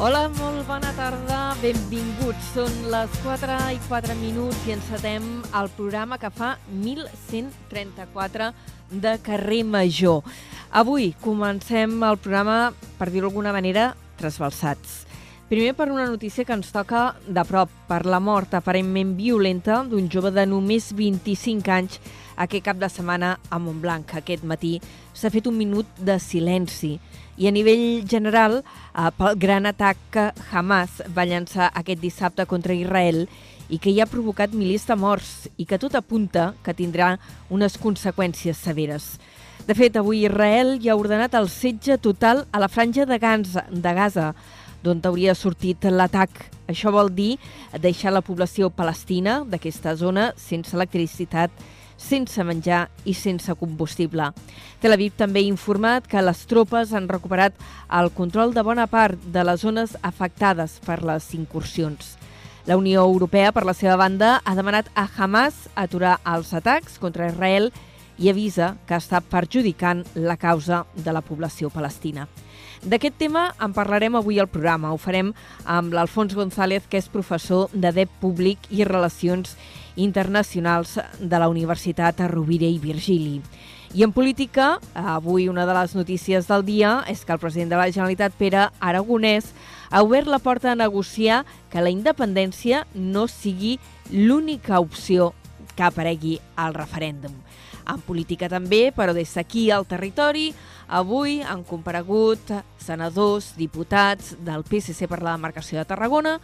Hola, molt bona tarda, benvinguts. Són les 4 i 4 minuts i encetem el programa que fa 1134 de Carrer Major. Avui comencem el programa, per dir-ho d'alguna manera, trasbalsats. Primer per una notícia que ens toca de prop, per la mort aparentment violenta d'un jove de només 25 anys aquest cap de setmana a Montblanc. Aquest matí s'ha fet un minut de silenci i a nivell general eh, pel gran atac que Hamas va llançar aquest dissabte contra Israel i que ja ha provocat milers de morts i que tot apunta que tindrà unes conseqüències severes. De fet, avui Israel ja ha ordenat el setge total a la franja de Gaza, de Gaza d'on hauria sortit l'atac. Això vol dir deixar la població palestina d'aquesta zona sense electricitat sense menjar i sense combustible. Tel Aviv també ha informat que les tropes han recuperat el control de bona part de les zones afectades per les incursions. La Unió Europea, per la seva banda, ha demanat a Hamas aturar els atacs contra Israel i avisa que està perjudicant la causa de la població palestina. D'aquest tema en parlarem avui al programa. Ho farem amb l'Alfons González, que és professor de DEP Públic i Relacions Internacionals de la Universitat Rovira i Virgili. I en política, avui una de les notícies del dia és que el president de la Generalitat, Pere Aragonès, ha obert la porta a negociar que la independència no sigui l'única opció que aparegui al referèndum. En política també, però des d'aquí al territori, avui han comparegut senadors, diputats del PSC per la demarcació de Tarragona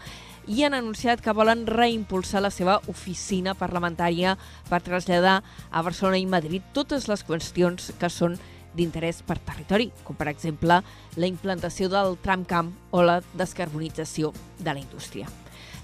i han anunciat que volen reimpulsar la seva oficina parlamentària per traslladar a Barcelona i Madrid totes les qüestions que són d'interès per territori, com per exemple la implantació del tramcamp o la descarbonització de la indústria.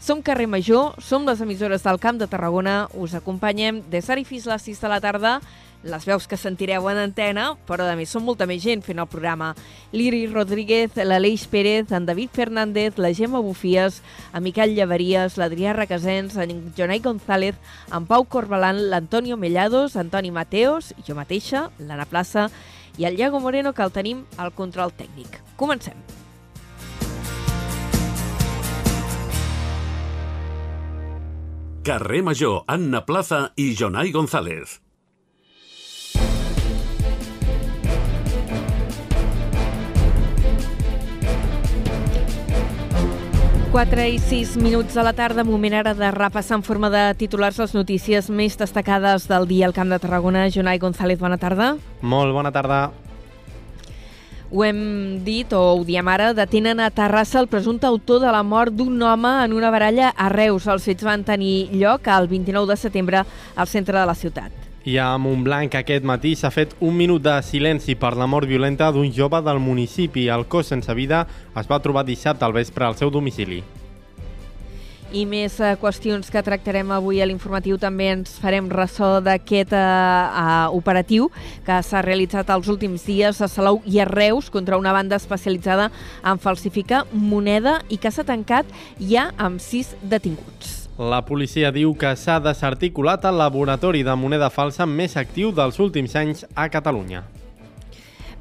Som Carrer Major, som les emissores del Camp de Tarragona, us acompanyem des d'ara fins a les 6 de la tarda les veus que sentireu en antena, però a més són molta més gent fent el programa. L'Iri Rodríguez, l'Aleix Pérez, en David Fernández, la Gemma Bufies, en Miquel Llaveries, l'Adrià Requesens, en Jonai González, en Pau Corbalan, l'Antonio Mellados, Antoni Mateos, jo mateixa, l'Anna Plaça i el Iago Moreno, que el tenim al control tècnic. Comencem. Carrer Major, Anna Plaza i Jonai González. 4 i 6 minuts de la tarda, moment ara de repassar en forma de titulars les notícies més destacades del dia al Camp de Tarragona. Jonai González, bona tarda. Molt bona tarda. Ho hem dit, o ho diem ara, detenen a Terrassa el presumpte autor de la mort d'un home en una baralla a Reus. Els fets van tenir lloc el 29 de setembre al centre de la ciutat. I a Montblanc aquest matí s'ha fet un minut de silenci per la mort violenta d'un jove del municipi. El cos sense vida es va trobar dissabte al vespre al seu domicili. I més eh, qüestions que tractarem avui a l'informatiu també ens farem ressò d'aquest eh, eh, operatiu que s'ha realitzat els últims dies a Salou i a Reus contra una banda especialitzada en falsificar moneda i que s'ha tancat ja amb sis detinguts. La policia diu que s'ha desarticulat el laboratori de moneda falsa més actiu dels últims anys a Catalunya.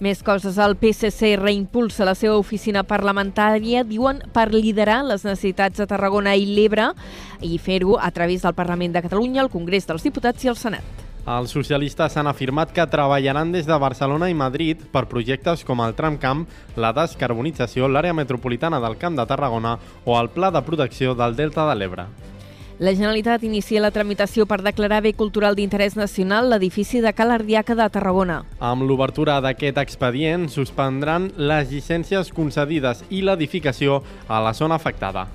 Més coses. El PSC reimpulsa la seva oficina parlamentària, diuen, per liderar les necessitats de Tarragona i l'Ebre i fer-ho a través del Parlament de Catalunya, el Congrés dels Diputats i el Senat. Els socialistes han afirmat que treballaran des de Barcelona i Madrid per projectes com el tramcamp, la descarbonització, l'àrea metropolitana del Camp de Tarragona o el Pla de Protecció del Delta de l'Ebre. La Generalitat inicia la tramitació per declarar bé cultural d'interès nacional l'edifici de Cal Ardiaca de Tarragona. Amb l'obertura d'aquest expedient, suspendran les llicències concedides i l'edificació a la zona afectada.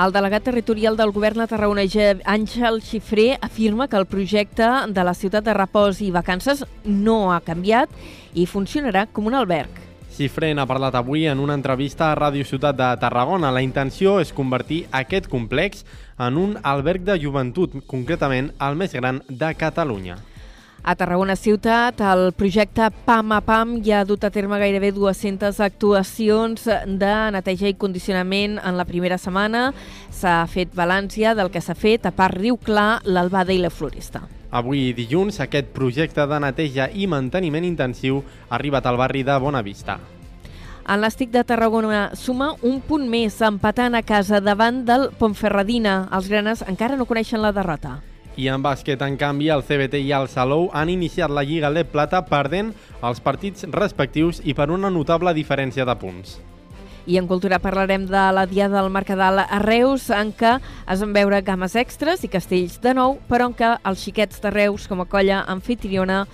El delegat territorial del govern a Tarragona, Àngel Xifré, afirma que el projecte de la ciutat de repòs i vacances no ha canviat i funcionarà com un alberg. Cifrent ha parlat avui en una entrevista a Ràdio Ciutat de Tarragona. La intenció és convertir aquest complex en un alberg de joventut, concretament el més gran de Catalunya. A Tarragona Ciutat, el projecte PAM a PAM ja ha dut a terme gairebé 200 actuacions de neteja i condicionament en la primera setmana. S'ha fet balanç ja del que s'ha fet a part Riu Clar, l'Albada i la Floresta. Avui dilluns, aquest projecte de neteja i manteniment intensiu ha arribat al barri de Bonavista. En l'Estic de Tarragona suma un punt més, empatant a casa davant del Pontferradina. Els granes encara no coneixen la derrota. I en bàsquet, en canvi, el CBT i el Salou han iniciat la Lliga LEP Plata perdent els partits respectius i per una notable diferència de punts. I en cultura parlarem de la Diada del Mercadal a Reus, en què es van veure games extres i castells de nou, però en què els xiquets de Reus, com a colla anfitriona,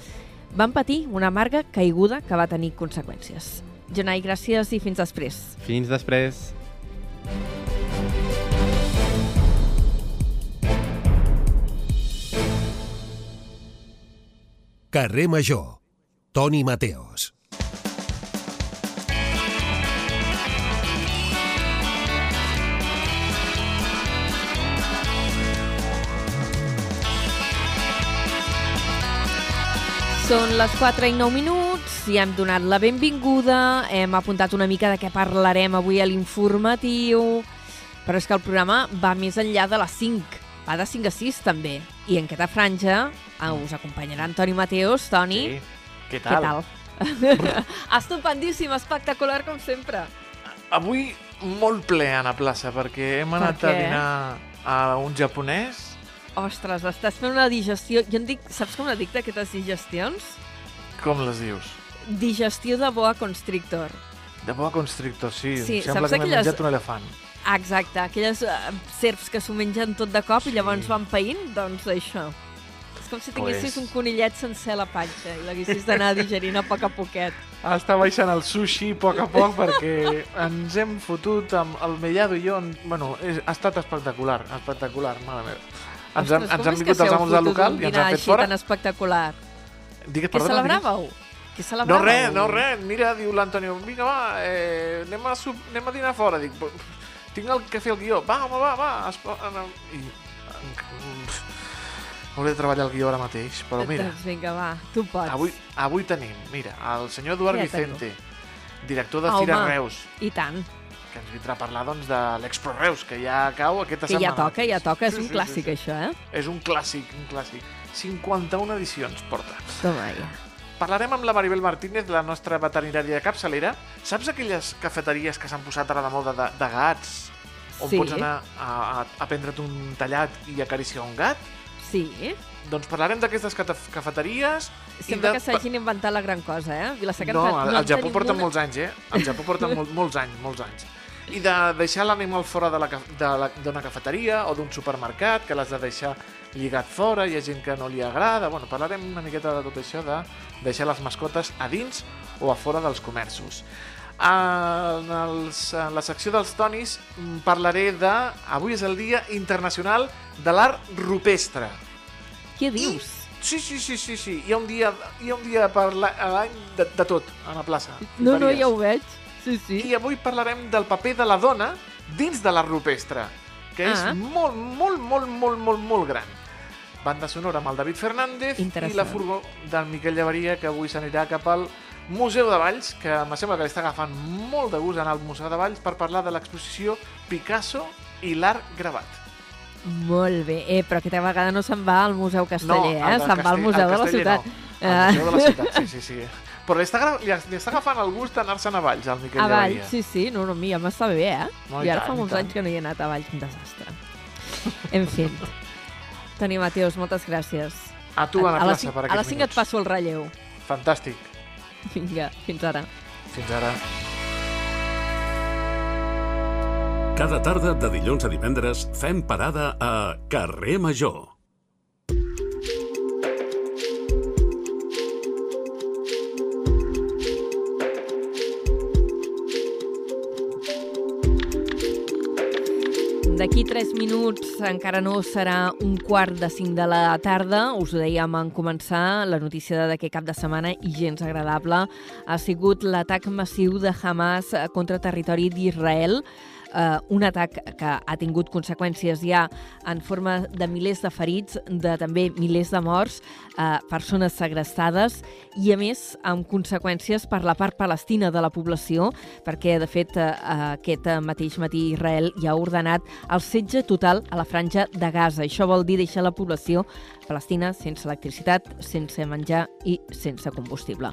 van patir una amarga caiguda que va tenir conseqüències. Jonai, gràcies i fins després. Fins després. Carrer Major. Toni Mateos. Són les 4 i 9 minuts i hem donat la benvinguda, hem apuntat una mica de què parlarem avui a l'informatiu, però és que el programa va més enllà de les 5, va de 5 a 6 també. I en aquesta franja eh, us acompanyarà Antoni Mateos. Toni, Sí. Què què tal? tal? Estupendíssim, espectacular com sempre. Avui molt ple a la plaça perquè hem anat què? a dinar a un japonès. Ostres, estàs fent una digestió... Jo en dic, saps com la dic d'aquestes digestions? Com les dius? Digestió de boa constrictor. De boa constrictor, sí. Sí, Em Sembla que m'he aquelles- menjat un elefant. Exacte, aquelles uh, serps que s'ho mengen tot de cop i llavors van païnt, doncs això. És com si tinguessis Pues- un conillet sencer a la panxa i l'haguessis d'anar digerint a poc a poquet. Està baixant el sushi a poc a poc perquè ens hem fotut amb el Mellado i jo. En... Bueno, és, ha estat espectacular, espectacular, mare meva. Ens, Ostres, ens han que vingut els amos del local i ens han fet així fora. tan espectacular. Digues, Què perdona, digues. Celebràveu? Què No res, no res. Mira, diu l'Antonio, vinga, va, eh, anem, a sup, anem a dinar fora. Dic, "Però, tinc el que fer el guió. Va, home, va, va. Es, anem. I, hauré de treballar el guió ara mateix, però mira, Doncs vinga, va, tu pots. avui, avui tenim, mira, el senyor Eduard Ja. Vicente, director de Home. Fira Reus, I tant, que ens vindrà a parlar doncs, de l'Expo Reus, que ja cau aquesta que setmana. ja toca, ja toca, és Sí, un sí, clàssic sí, sí. això, eh? És un clàssic, un clàssic. 51 edicions porta. Toma ja. Parlarem amb la Maribel Martínez, la nostra veterinària capçalera. Saps aquelles cafeteries que s'han posat ara de moda de, de gats? On Sí. pots anar a, a, a prendre't un tallat i acariciar un gat? Sí, Doncs parlarem d'aquestes cafeteries sembla de... que s'hagin inventat la gran cosa, eh? Vilaseca No, al, en al Japó una. molts anys, eh? Al Japó porten mol, molts anys, molts anys. I de deixar l'animal fora de la d'una cafeteria o d'un supermercat, que l'has de deixar lligat fora, hi ha gent que no li agrada... Bueno, parlarem una miqueta de tot això, de deixar les mascotes a dins o a fora dels comerços. En, els, en la secció dels tonis mm, parlaré de... Avui és el Dia Internacional de l'Art Rupestre. Què dius? Sí, sí, sí, sí, sí. Hi ha un dia, hi ha un dia per l'any de, de tot, a la plaça. No, no, ja ho veig. Sí, sí. I avui parlarem del paper de la dona dins de l'art rupestre, que és Ah. molt, molt, molt, molt, molt, molt gran. Banda sonora amb el David Fernández i la furgó del Miquel Llavaria, que avui s'anirà cap al Museu de Valls, que em sembla que li està agafant molt de gust anar al Museu de Valls per parlar de l'exposició Picasso i l'art gravat. Molt bé. Eh, però aquesta vegada no se'n va al Museu Casteller, el eh? Se'n va al Museu de la Ciutat. No. Al Museu de la Ciutat, sí, sí, sí. Però li està, li, li està agafant el gust d'anar-se'n a Valls, al Miquel A Valls, sí, sí. No, no, mira, m'està bé, eh? No, I i ara tant, fa molts anys que no hi he anat a Valls, un desastre. En fi. Toni Mateus, moltes gràcies. A tu a la a plaça per A aquests les 5 et passo el relleu. Fantàstic. Vinga, fins ara. Fins ara. Cada tarda de dilluns a divendres fem parada a Carrer Major. D'aquí 3 minuts encara no serà un quart de 5 de la tarda. Us ho dèiem en començar. La notícia d'aquest cap de setmana i gens agradable ha sigut l'atac massiu de Hamas contra territori d'Israel eh, un atac que ha tingut conseqüències ja en forma de milers de ferits, de també milers de morts, eh, persones segrestades i, a més, amb conseqüències per la part palestina de la població, perquè, de fet, eh, aquest mateix matí Israel ja ha ordenat el setge total a la franja de Gaza. Això vol dir deixar la població palestina sense electricitat, sense menjar i sense combustible.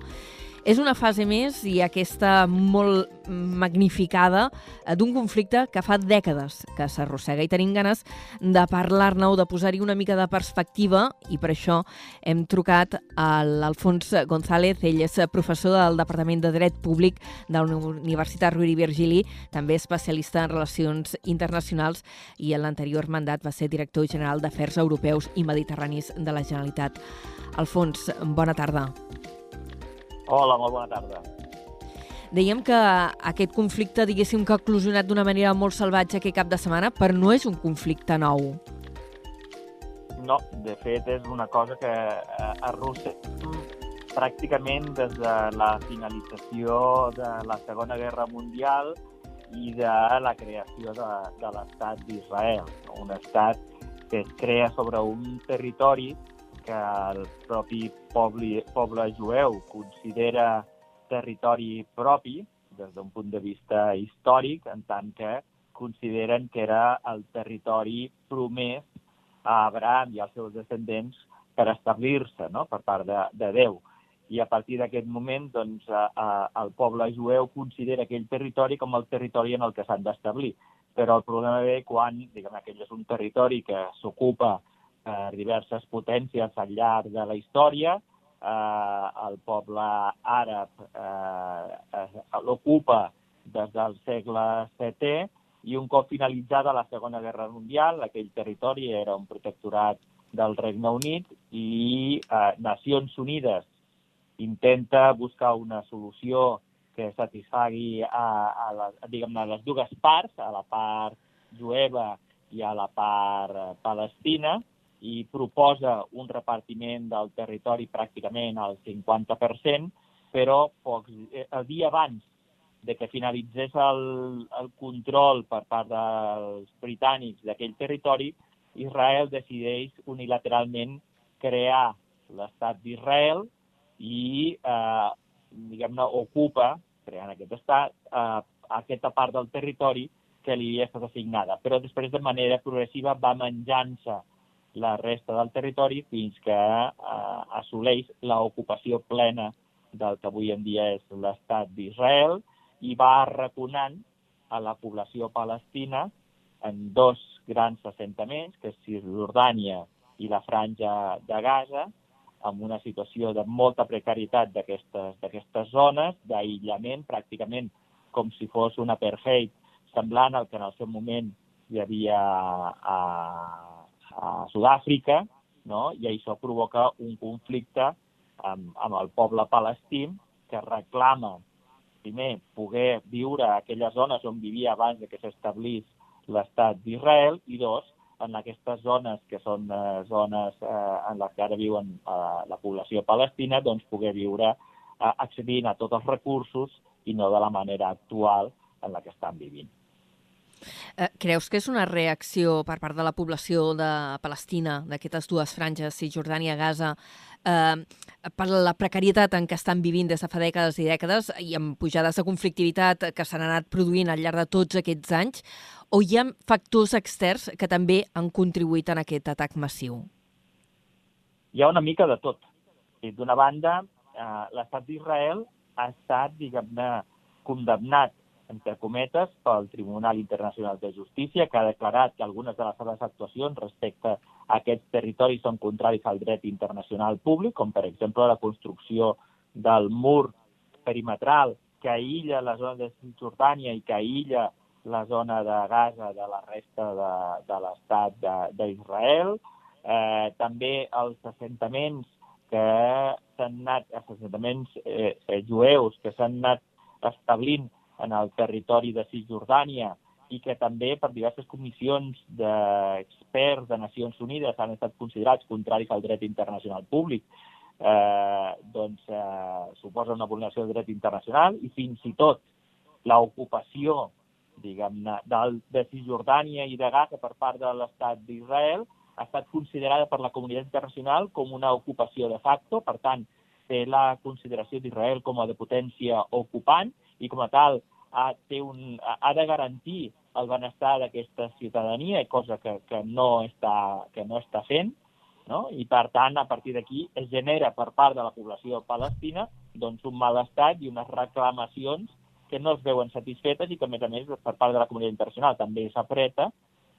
És una fase més i aquesta molt magnificada eh, d'un conflicte que fa dècades que s'arrossega i tenim ganes de parlar-ne o de posar-hi una mica de perspectiva i per això hem trucat a l'Alfons González, ell és professor del Departament de Dret Públic de la Universitat Rovira i Virgili, també especialista en relacions internacionals i en l'anterior mandat va ser director general d'Afers Europeus i Mediterranis de la Generalitat. Alfons, bona tarda. Hola, molt bona tarda. Dèiem que aquest conflicte, diguéssim, que ha eclosionat d'una manera molt salvatge aquest cap de setmana, però no és un conflicte nou. No, de fet és una cosa que eh, arrossega pràcticament des de la finalització de la Segona Guerra Mundial i de la creació de, de l'estat d'Israel, un estat que es crea sobre un territori que el propi poble, poble jueu considera territori propi des d'un punt de vista històric, en tant que consideren que era el territori promès a Abraham i als seus descendents per establir-se no? per part de, de Déu. I a partir d'aquest moment, doncs, a, a, el poble jueu considera aquell territori com el territori en el que s'han d'establir. Però el problema ve quan, diguem, aquell és un territori que s'ocupa per diverses potències al llarg de la història. Eh, el poble àrab eh, l'ocupa des del segle VII i un cop finalitzada la Segona Guerra Mundial, aquell territori era un protectorat del Regne Unit i eh, Nacions Unides intenta buscar una solució que satisfagui a, a, la, a les dues parts, a la part jueva i a la part eh, palestina, i proposa un repartiment del territori pràcticament al 50%, però pocs, eh, el dia abans de que finalitzés el, el control per part dels britànics d'aquell territori, Israel decideix unilateralment crear l'estat d'Israel i, eh, diguem-ne, ocupa, creant aquest estat, eh, aquesta part del territori que li havia estat assignada. Però després, de manera progressiva, va menjant-se la resta del territori fins que eh, assoleix l'ocupació plena del que avui en dia és l'estat d'Israel i va arraconant a la població palestina en dos grans assentaments, que és Cisjordània i la franja de Gaza, amb una situació de molta precarietat d'aquestes zones, d'aïllament, pràcticament com si fos un apartheid semblant al que en el seu moment hi havia a, a Sud-àfrica, no? i això provoca un conflicte amb, amb el poble palestí que reclama, primer, poder viure a aquelles zones on vivia abans de que s'establís l'estat d'Israel, i dos, en aquestes zones que són eh, zones eh, en les que ara viuen eh, la població palestina, doncs poder viure eh, accedint a tots els recursos i no de la manera actual en la que estan vivint. Eh, creus que és una reacció per part de la població de Palestina, d'aquestes dues franges, Cisjordània i Gaza, eh, per la precarietat en què estan vivint des de fa dècades i dècades i amb pujades de conflictivitat que s'han anat produint al llarg de tots aquests anys, o hi ha factors externs que també han contribuït en aquest atac massiu? Hi ha una mica de tot. D'una banda, eh, l'estat d'Israel ha estat, diguem-ne, condemnat entre cometes, pel Tribunal Internacional de Justícia, que ha declarat que algunes de les seves actuacions respecte a aquests territoris són contraris al dret internacional públic, com per exemple la construcció del mur perimetral que aïlla la zona de Cisjordània i que aïlla la zona de Gaza de la resta de, de l'estat d'Israel. Eh, també els assentaments que s'han anat, els assentaments eh, eh, jueus que s'han anat establint en el territori de Cisjordània i que també per diverses comissions d'experts de Nacions Unides han estat considerats contraris al dret internacional públic, eh, doncs eh, suposa una vulneració del dret internacional i fins i tot l'ocupació diguem-ne, de Cisjordània i de Gaza per part de l'estat d'Israel ha estat considerada per la comunitat internacional com una ocupació de facto, per tant, té la consideració d'Israel com a de potència ocupant i com a tal ha, té un, ha de garantir el benestar d'aquesta ciutadania, cosa que, que, no està, que no està fent, no? i per tant, a partir d'aquí es genera per part de la població palestina doncs, un malestat i unes reclamacions que no es veuen satisfetes i que, a més a més, per part de la comunitat internacional també s'apreta,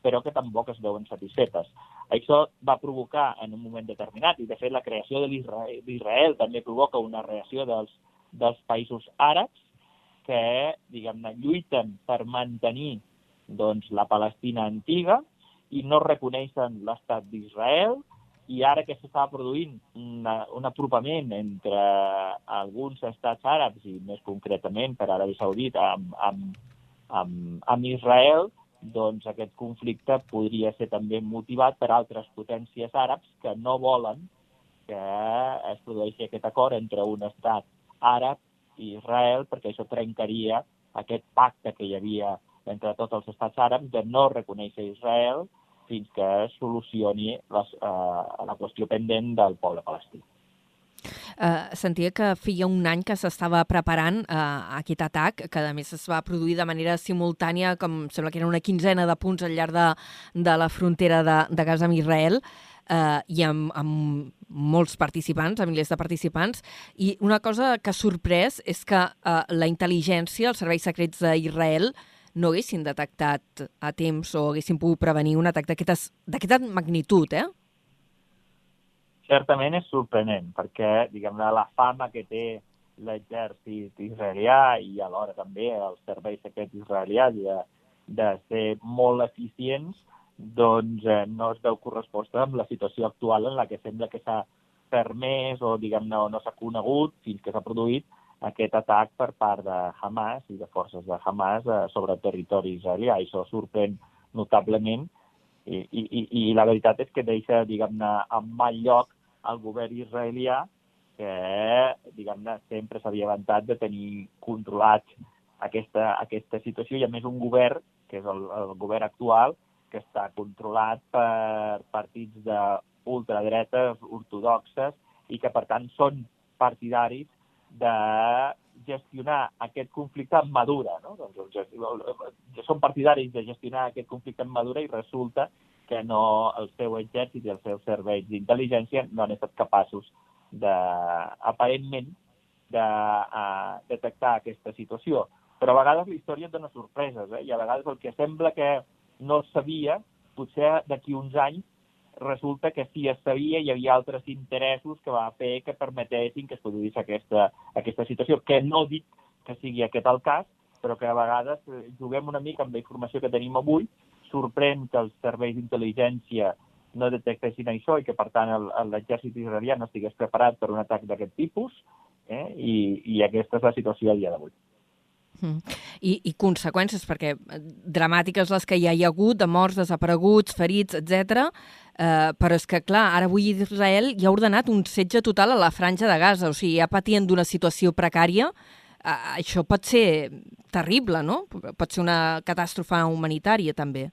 però que tampoc es veuen satisfetes. Això va provocar en un moment determinat, i de fet la creació de l'Israel també provoca una reacció dels, dels països àrabs que, diguem-ne, lluiten per mantenir doncs, la Palestina antiga i no reconeixen l'estat d'Israel, i ara que s'està produint una, un apropament entre alguns estats àrabs i més concretament per Aràbia Saudita amb, amb, amb, amb Israel, doncs aquest conflicte podria ser també motivat per altres potències àrabs que no volen que es produeixi aquest acord entre un estat àrab i Israel, perquè això trencaria aquest pacte que hi havia entre tots els estats àrabs de no reconèixer Israel fins que solucioni les, uh, la qüestió pendent del poble palestí. Uh, sentia que feia un any que s'estava preparant uh, aquest atac, que a més es va produir de manera simultània, com sembla que era una quinzena de punts al llarg de, de la frontera de, de Gaza amb Israel, uh, i amb, amb molts participants, amb milers de participants, i una cosa que ha sorprès és que uh, la intel·ligència, els serveis secrets d'Israel, no haguessin detectat a temps o haguessin pogut prevenir un atac d'aquesta magnitud, eh? Certament és sorprenent, perquè, diguem-ne, la fama que té l'exèrcit israelià i alhora també els serveis secrets israelians de, de ser molt eficients, doncs eh, no es veu corresposta amb la situació actual en la que sembla que s'ha permès o, diguem-ne, no s'ha conegut fins que s'ha produït aquest atac per part de Hamas i de forces de Hamas eh, sobre territori israelià. Això sorprèn notablement i, i, i la veritat és que deixa, diguem-ne, en mal lloc el govern israelià que, diguem-ne, sempre s'havia avançat de tenir controlat aquesta, aquesta situació i, a més, un govern, que és el, el govern actual, que està controlat per partits d'ultradretes ortodoxes i que, per tant, són partidaris de gestionar aquest conflicte en madura. No? Doncs són partidaris de gestionar aquest conflicte en madura i resulta que no el seu exèrcit i els seus serveis d'intel·ligència no han estat capaços de, aparentment, de uh, detectar aquesta situació. Però a vegades la història et dona sorpreses, eh? i a vegades el que sembla que no sabia, potser d'aquí uns anys resulta que si es sabia hi havia altres interessos que va fer que permetessin que es produís aquesta, aquesta situació, que no dic que sigui aquest el cas, però que a vegades eh, juguem una mica amb la informació que tenim avui, sorprèn que els serveis d'intel·ligència no detectessin això i que, per tant, l'exèrcit israelià no estigués preparat per un atac d'aquest tipus, eh? I, i aquesta és la situació a dia d'avui. I, I conseqüències, perquè eh, dramàtiques les que hi ha hagut, de morts, desapareguts, ferits, etc. Eh, però és que, clar, ara avui Israel ja ha ordenat un setge total a la franja de Gaza, o sigui, ja patien d'una situació precària, eh, això pot ser terrible, no? Pot ser una catàstrofe humanitària, també.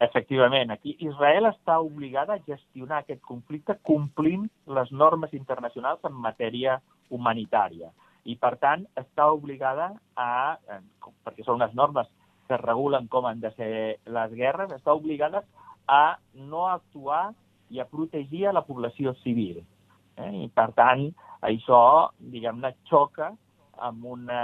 Efectivament, aquí Israel està obligada a gestionar aquest conflicte complint les normes internacionals en matèria humanitària i, per tant, està obligada a, eh, perquè són unes normes que regulen com han de ser les guerres, està obligada a no actuar i a protegir a la població civil. Eh? I, per tant, això, diguem-ne, xoca amb, una,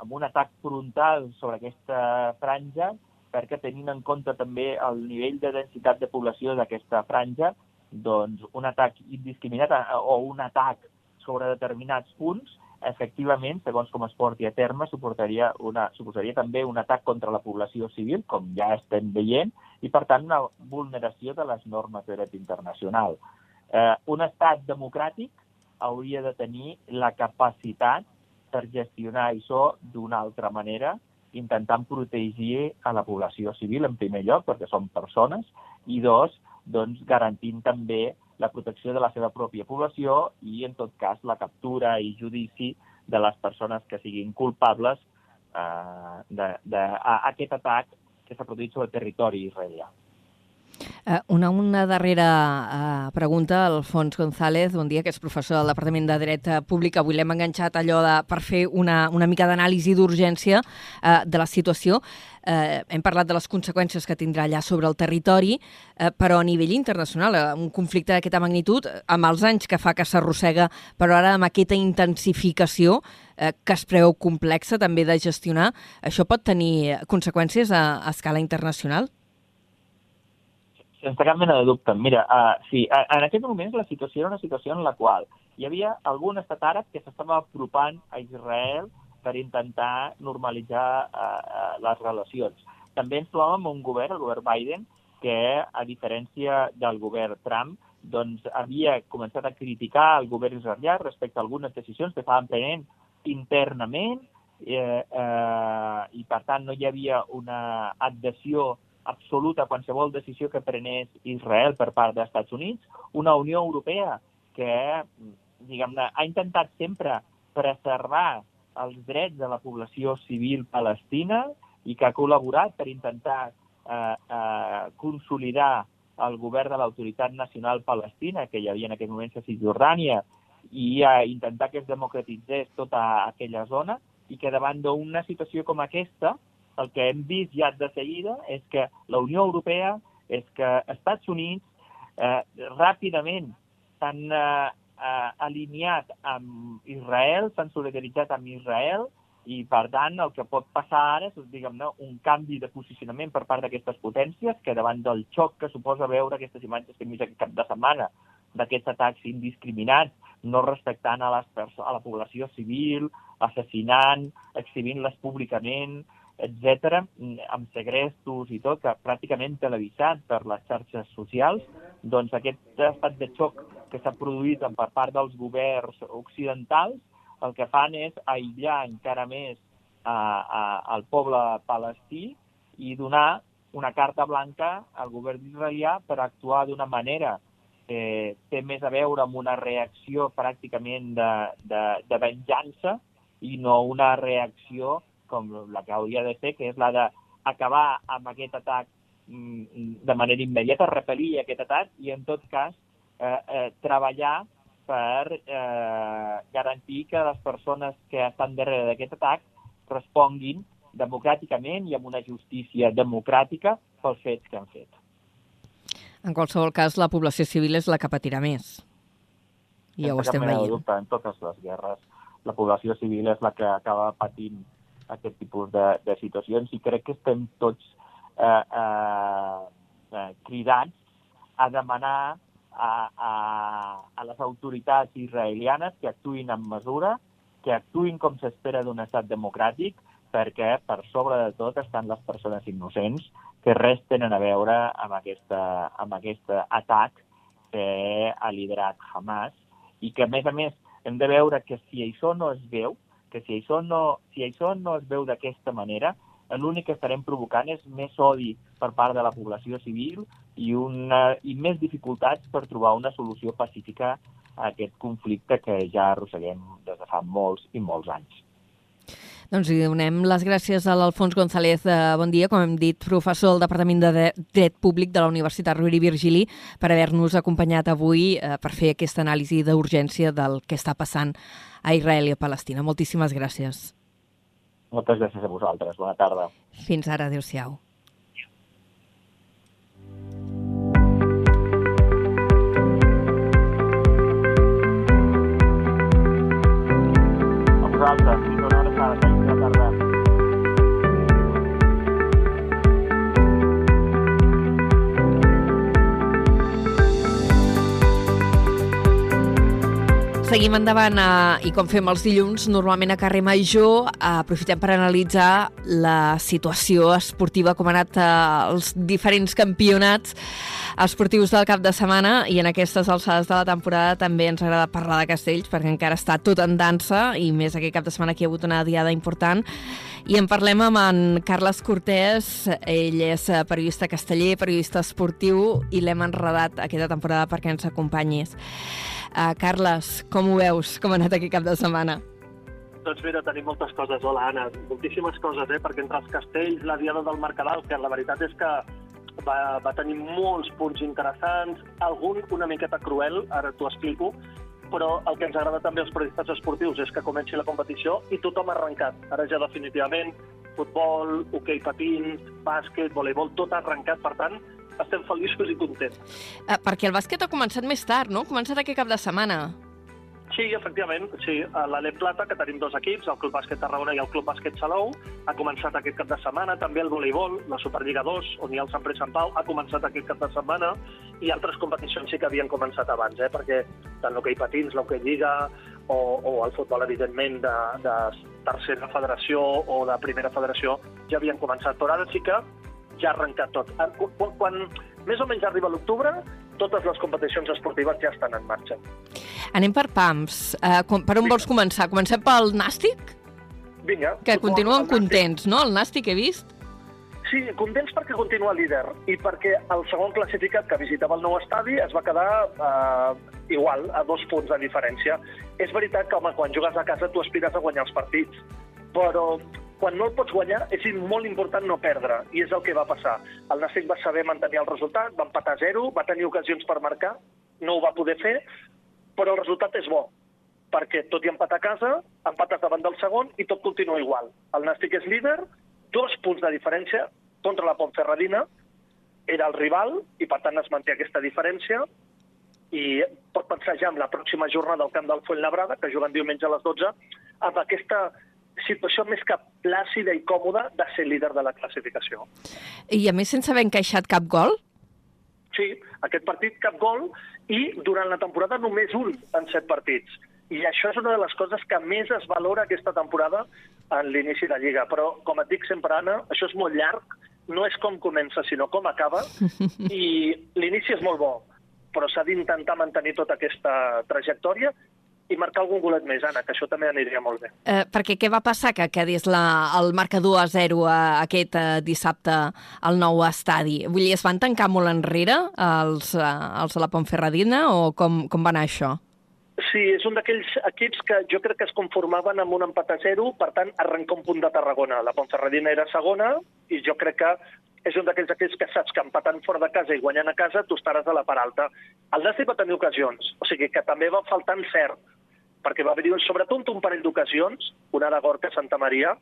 amb un atac frontal sobre aquesta franja perquè tenint en compte també el nivell de densitat de població d'aquesta franja, doncs un atac indiscriminat eh, o un atac sobre determinats punts efectivament, segons com es porti a terme, suportaria una, suposaria també un atac contra la població civil, com ja estem veient, i, per tant, una vulneració de les normes de dret internacional. Eh, un estat democràtic hauria de tenir la capacitat per gestionar això d'una altra manera intentant protegir a la població civil, en primer lloc, perquè són persones, i dos, doncs, garantint també la protecció de la seva pròpia població i, en tot cas, la captura i judici de les persones que siguin culpables eh, d'aquest atac que s'ha produït sobre el territori israelià. Uh, una, una darrera uh, pregunta, Alfons González, bon dia, que és professor del Departament de Dret Públic. Avui l'hem enganxat allò de, per fer una, una mica d'anàlisi d'urgència uh, de la situació. Uh, hem parlat de les conseqüències que tindrà allà sobre el territori, uh, però a nivell internacional, un conflicte d'aquesta magnitud, amb els anys que fa que s'arrossega, però ara amb aquesta intensificació uh, que es preveu complexa també de gestionar, això pot tenir conseqüències a, a escala internacional? Sense cap mena de dubte. Mira, uh, sí, en aquest moment la situació era una situació en la qual hi havia algun estat àrab que s'estava apropant a Israel per intentar normalitzar uh, uh, les relacions. També ens trobàvem un govern, el govern Biden, que, a diferència del govern Trump, doncs havia començat a criticar el govern israelià respecte a algunes decisions que estaven prenent internament eh, eh, i, per tant, no hi havia una adhesió absoluta a qualsevol decisió que prenés Israel per part dels Estats Units, una Unió Europea que ha intentat sempre preservar els drets de la població civil palestina i que ha col·laborat per intentar eh, eh, consolidar el govern de l'autoritat nacional palestina, que hi havia en aquell moment a Cisjordània, i a intentar que es democratitzés tota aquella zona, i que davant d'una situació com aquesta, el que hem vist ja de seguida és que la Unió Europea, és que Estats Units eh, ràpidament s'han eh, eh, alineat amb Israel, s'han solidaritzat amb Israel i, per tant, el que pot passar ara és diguem-ne un canvi de posicionament per part d'aquestes potències que davant del xoc que suposa veure aquestes imatges que hem vist aquest cap de setmana d'aquests atacs indiscriminats, no respectant a, les a la població civil, assassinant, exhibint-les públicament, etc, amb segrestos i tot, que pràcticament televisat per les xarxes socials, doncs aquest estat de xoc que s'ha produït per part dels governs occidentals, el que fan és aïllar encara més a, a, al poble palestí i donar una carta blanca al govern israelià per actuar d'una manera que té més a veure amb una reacció pràcticament de, de, de venjança i no una reacció com la que hauria de ser, que és la d'acabar amb aquest atac mm, de manera immediata, repel·lir aquest atac i, en tot cas, eh, eh, treballar per eh, garantir que les persones que estan darrere d'aquest atac responguin democràticament i amb una justícia democràtica pels fets que han fet. En qualsevol cas, la població civil és la que patirà més. I ja ho estem veient. Dubte, en totes les guerres, la població civil és la que acaba patint aquest tipus de, de situacions i crec que estem tots eh, eh, eh, cridats a demanar a, a, a les autoritats israelianes que actuïn amb mesura, que actuïn com s'espera d'un estat democràtic, perquè per sobre de tot estan les persones innocents que res tenen a veure amb, aquesta, amb aquest atac que ha liderat Hamas i que, a més a més, hem de veure que si això no es veu, que si això no, si això no es veu d'aquesta manera, l'únic que estarem provocant és més odi per part de la població civil i, una, i més dificultats per trobar una solució pacífica a aquest conflicte que ja arrosseguem des de fa molts i molts anys. Doncs li donem les gràcies a l'Alfons González. Bon dia, com hem dit, professor del Departament de Dret Públic de la Universitat Rovira i Virgili, per haver-nos acompanyat avui eh, per fer aquesta anàlisi d'urgència del que està passant a Israel i a Palestina. Moltíssimes gràcies. Moltes gràcies a vosaltres. Bona tarda. Fins ara. Adéu-siau. Vosaltres. Seguim endavant eh, i com fem els dilluns, normalment a carrer Major, eh, aprofitem per analitzar la situació esportiva, com han anat eh, els diferents campionats esportius del cap de setmana i en aquestes alçades de la temporada també ens agrada parlar de castells perquè encara està tot en dansa i més aquest cap de setmana que hi ha hagut una diada important I en parlem amb en Carles Cortés, ell és eh, periodista casteller, periodista esportiu, i l'hem enredat aquesta temporada perquè ens acompanyis. Uh, Carles, com ho veus? Com ha anat aquest cap de setmana? Doncs mira, tenim moltes coses. Hola, Anna. Moltíssimes coses, eh? Perquè entre els castells, la Diada del Mercadal, que la veritat és que va, va tenir molts punts interessants, algun una miqueta cruel, ara t'ho explico, però el que ens agrada també als periodistes esportius és que comenci la competició i tothom ha arrencat. Ara ja definitivament futbol, hoquei patins, bàsquet, voleibol, tot ha arrencat, per tant, estem feliços i contents. Uh, perquè el bàsquet ha començat més tard, no? Ha començat aquest cap de setmana. Sí, efectivament, sí. A l'Alep Plata, que tenim dos equips, el Club Bàsquet Tarragona i el Club Bàsquet Salou, ha començat aquest cap de setmana. També el voleibol, la Superliga 2, on hi ha el Sant Pere Sant Pau, ha començat aquest cap de setmana i altres competicions sí que havien començat abans, eh? perquè tant l'hoquei patins, l'hoquei lliga o, o el futbol, evidentment, de, de tercera federació o de primera federació ja havien començat. Però ara sí que ja ha arrencat tot. Quan, quan més o menys arriba l'octubre, totes les competicions esportives ja estan en marxa. Anem per PAMS. Uh, per on Vinga. vols començar? Comencem pel Nàstic? Vinga. Que continuen contents, no? El Nàstic he vist. Sí, contents perquè continua líder i perquè el segon classificat que visitava el nou estadi es va quedar eh, igual, a dos punts de diferència. És veritat que, home, quan jugues a casa tu aspires a guanyar els partits, però quan no el pots guanyar és molt important no perdre, i és el que va passar. El Nàstic va saber mantenir el resultat, va empatar a zero, va tenir ocasions per marcar, no ho va poder fer, però el resultat és bo, perquè tot i empatar a casa, empates davant del segon i tot continua igual. El Nàstic és líder, dos punts de diferència contra la Pontferradina, era el rival i per tant es manté aquesta diferència i pot pensar ja en la pròxima jornada al camp del Fuentlabrada, que juguen diumenge a les 12, amb aquesta situació més que plàcida i còmoda de ser líder de la classificació. I a més sense haver encaixat cap gol? Sí, aquest partit cap gol i durant la temporada només un en set partits. I això és una de les coses que més es valora aquesta temporada en l'inici de Lliga. Però, com et dic sempre, Anna, això és molt llarg, no és com comença, sinó com acaba, i l'inici és molt bo, però s'ha d'intentar mantenir tota aquesta trajectòria i marcar algun golet més, Anna, que això també aniria molt bé. Eh, perquè què va passar que quedés la, el marcador a 0 a, aquest eh, dissabte al nou estadi? Vull dir, es van tancar molt enrere els, eh, els de la Pontferradina o com, com va anar això? Sí, és un d'aquells equips que jo crec que es conformaven amb un empat a zero, per tant, arrenca un punt de Tarragona. La Pontferradina era segona i jo crec que és un d'aquells equips que saps que empatant fora de casa i guanyant a casa tu estaràs a la part alta. El Nàstic va tenir ocasions, o sigui que també va faltar cert, perquè va haver-hi sobretot un parell d'ocasions, una de Gorka Santa Maria,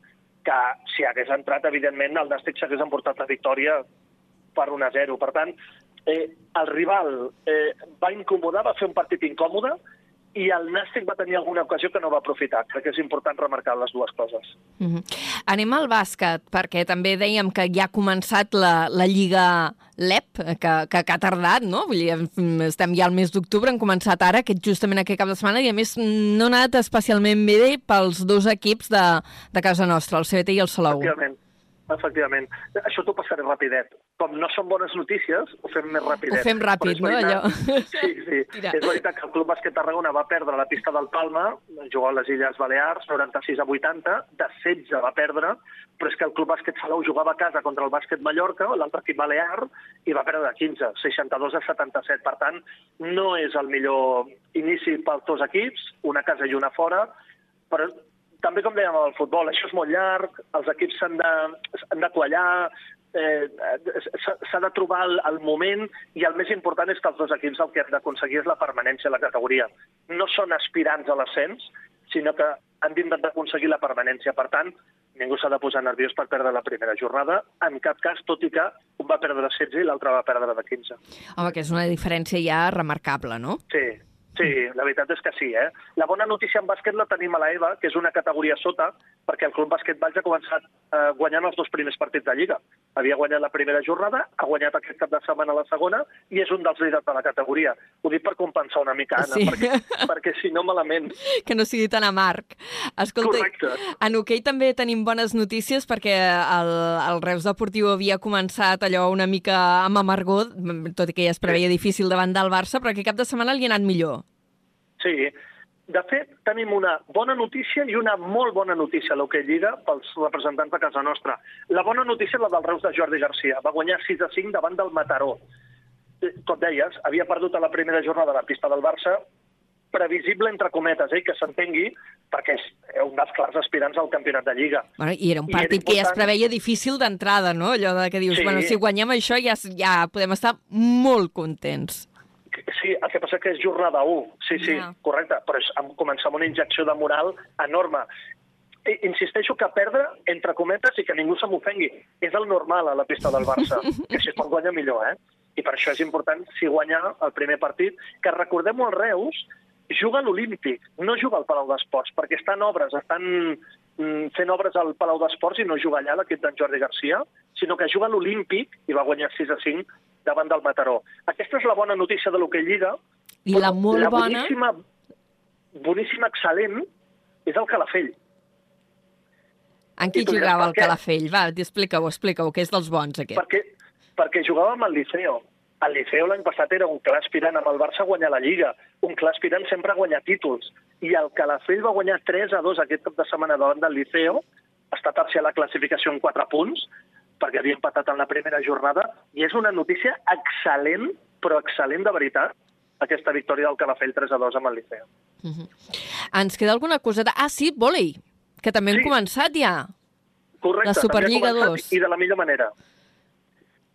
que si hagués entrat, evidentment, el Nàstic s'hagués emportat la victòria per 1 a 0. Per tant, eh, el rival eh, va incomodar, va fer un partit incòmode, i el Nàstic va tenir alguna ocasió que no va aprofitar. Crec que és important remarcar les dues coses. Mm -hmm. Anem al bàsquet, perquè també dèiem que ja ha començat la, la Lliga LEP, que, que, que ha tardat, no? Vull dir, estem ja al mes d'octubre, han començat ara, aquest, justament aquest cap de setmana, i a més no ha anat especialment bé pels dos equips de, de casa nostra, el CBT i el Salou. Efectivament. Efectivament. Això t'ho passaré rapidet. Com no són bones notícies, ho fem més rapidet. Ho fem ràpid, no, allò? Sí, sí. Tira. És veritat que el Club Bàsquet Tarragona va perdre la pista del Palma, jugava a les Illes Balears, 96 a 80, de 16 va perdre, però és que el Club Bàsquet Salou jugava a casa contra el Bàsquet Mallorca, l'altre equip balear, i va perdre de 15, 62 a 77. Per tant, no és el millor inici pels dos equips, una casa i una fora, però també com dèiem al futbol, això és molt llarg, els equips s'han de, han de quallar, eh, s'ha s'ha de trobar el, el moment i el més important és que els dos equips el que han d'aconseguir és la permanència a la categoria. No són aspirants a l'ascens, sinó que han d'intentar aconseguir la permanència. Per tant, ningú s'ha de posar nerviós per perdre la primera jornada, en cap cas, tot i que un va perdre de 16 i l'altre va perdre de 15. Home, que és una diferència ja remarcable, no? Sí, Sí, la veritat és que sí. Eh? La bona notícia en bàsquet la tenim a la EVA, que és una categoria sota, perquè el Club Bàsquet Valls ha començat eh, guanyant els dos primers partits de Lliga. Havia guanyat la primera jornada, ha guanyat aquest cap de setmana la segona, i és un dels líders de la categoria. Ho dic per compensar una mica, Anna, Sí. perquè, perquè si no malament. Que no sigui tan amarg. Escolta, Correcte. en hoquei també tenim bones notícies perquè el, el Reus Deportiu havia començat allò una mica amb amargor, tot i que ja es preveia difícil davant del Barça, però aquest cap de setmana li ha anat millor. Sí, de fet, tenim una bona notícia i una molt bona notícia a l'Hockey Lliga pels representants de casa nostra. La bona notícia és la del Reus de Jordi Garcia. Va guanyar 6 a 5 davant del Mataró. Eh, Com deies, havia perdut a la primera jornada a la pista del Barça, previsible, entre cometes, eh, que s'entengui, perquè és un dels clars aspirants al campionat de Lliga. Bueno, I era un I era partit que ja es important- preveia difícil d'entrada, no? Allò de que dius, Sí. bueno, si guanyem això ja, ja podem estar molt contents. Sí, el que passa que és jornada 1. Sí, sí, Ja. correcte. Però és començar amb una injecció de moral enorme. I, insisteixo que perdre, entre cometes, i que ningú se m'ofengui, és el normal a la pista del Barça. que si es pot guanyar millor, eh? I per això és important, si guanyar el primer partit, que recordem-ho, el Reus juga a l'Olímpic, no juga al Palau d'Esports, perquè estan obres, estan mm, fent obres al Palau d'Esports i no juga allà l'equip d'en Jordi Garcia, sinó que juga a l'Olímpic i va guanyar 6 a 5 davant del Mataró. Aquesta és la bona notícia de l'Hockey Lliga, I la molt la bona... boníssima, boníssima, excel·lent, és el Calafell. En qui jugava el? Calafell? Va, explica-ho, explica-ho, que és dels bons, aquest. Perquè, perquè jugava amb el Liceo. El Liceo l'any passat era un clar aspirant amb el Barça a guanyar la Lliga, un clar aspirant sempre a guanyar títols. I el Calafell va guanyar 3 a 2 aquest cap de setmana davant del Liceo, està tercer a la classificació en 4 punts, perquè havia empatat en la primera jornada, i és una notícia excel·lent, però excel·lent de veritat, aquesta victòria del Calafell 3 a 2 amb el Liceo. Ens queda alguna coseta? Ah, sí, vòlei, que també hem Sí. començat ja. Correcte, La Superliga també ha començat 2. I de la millor manera.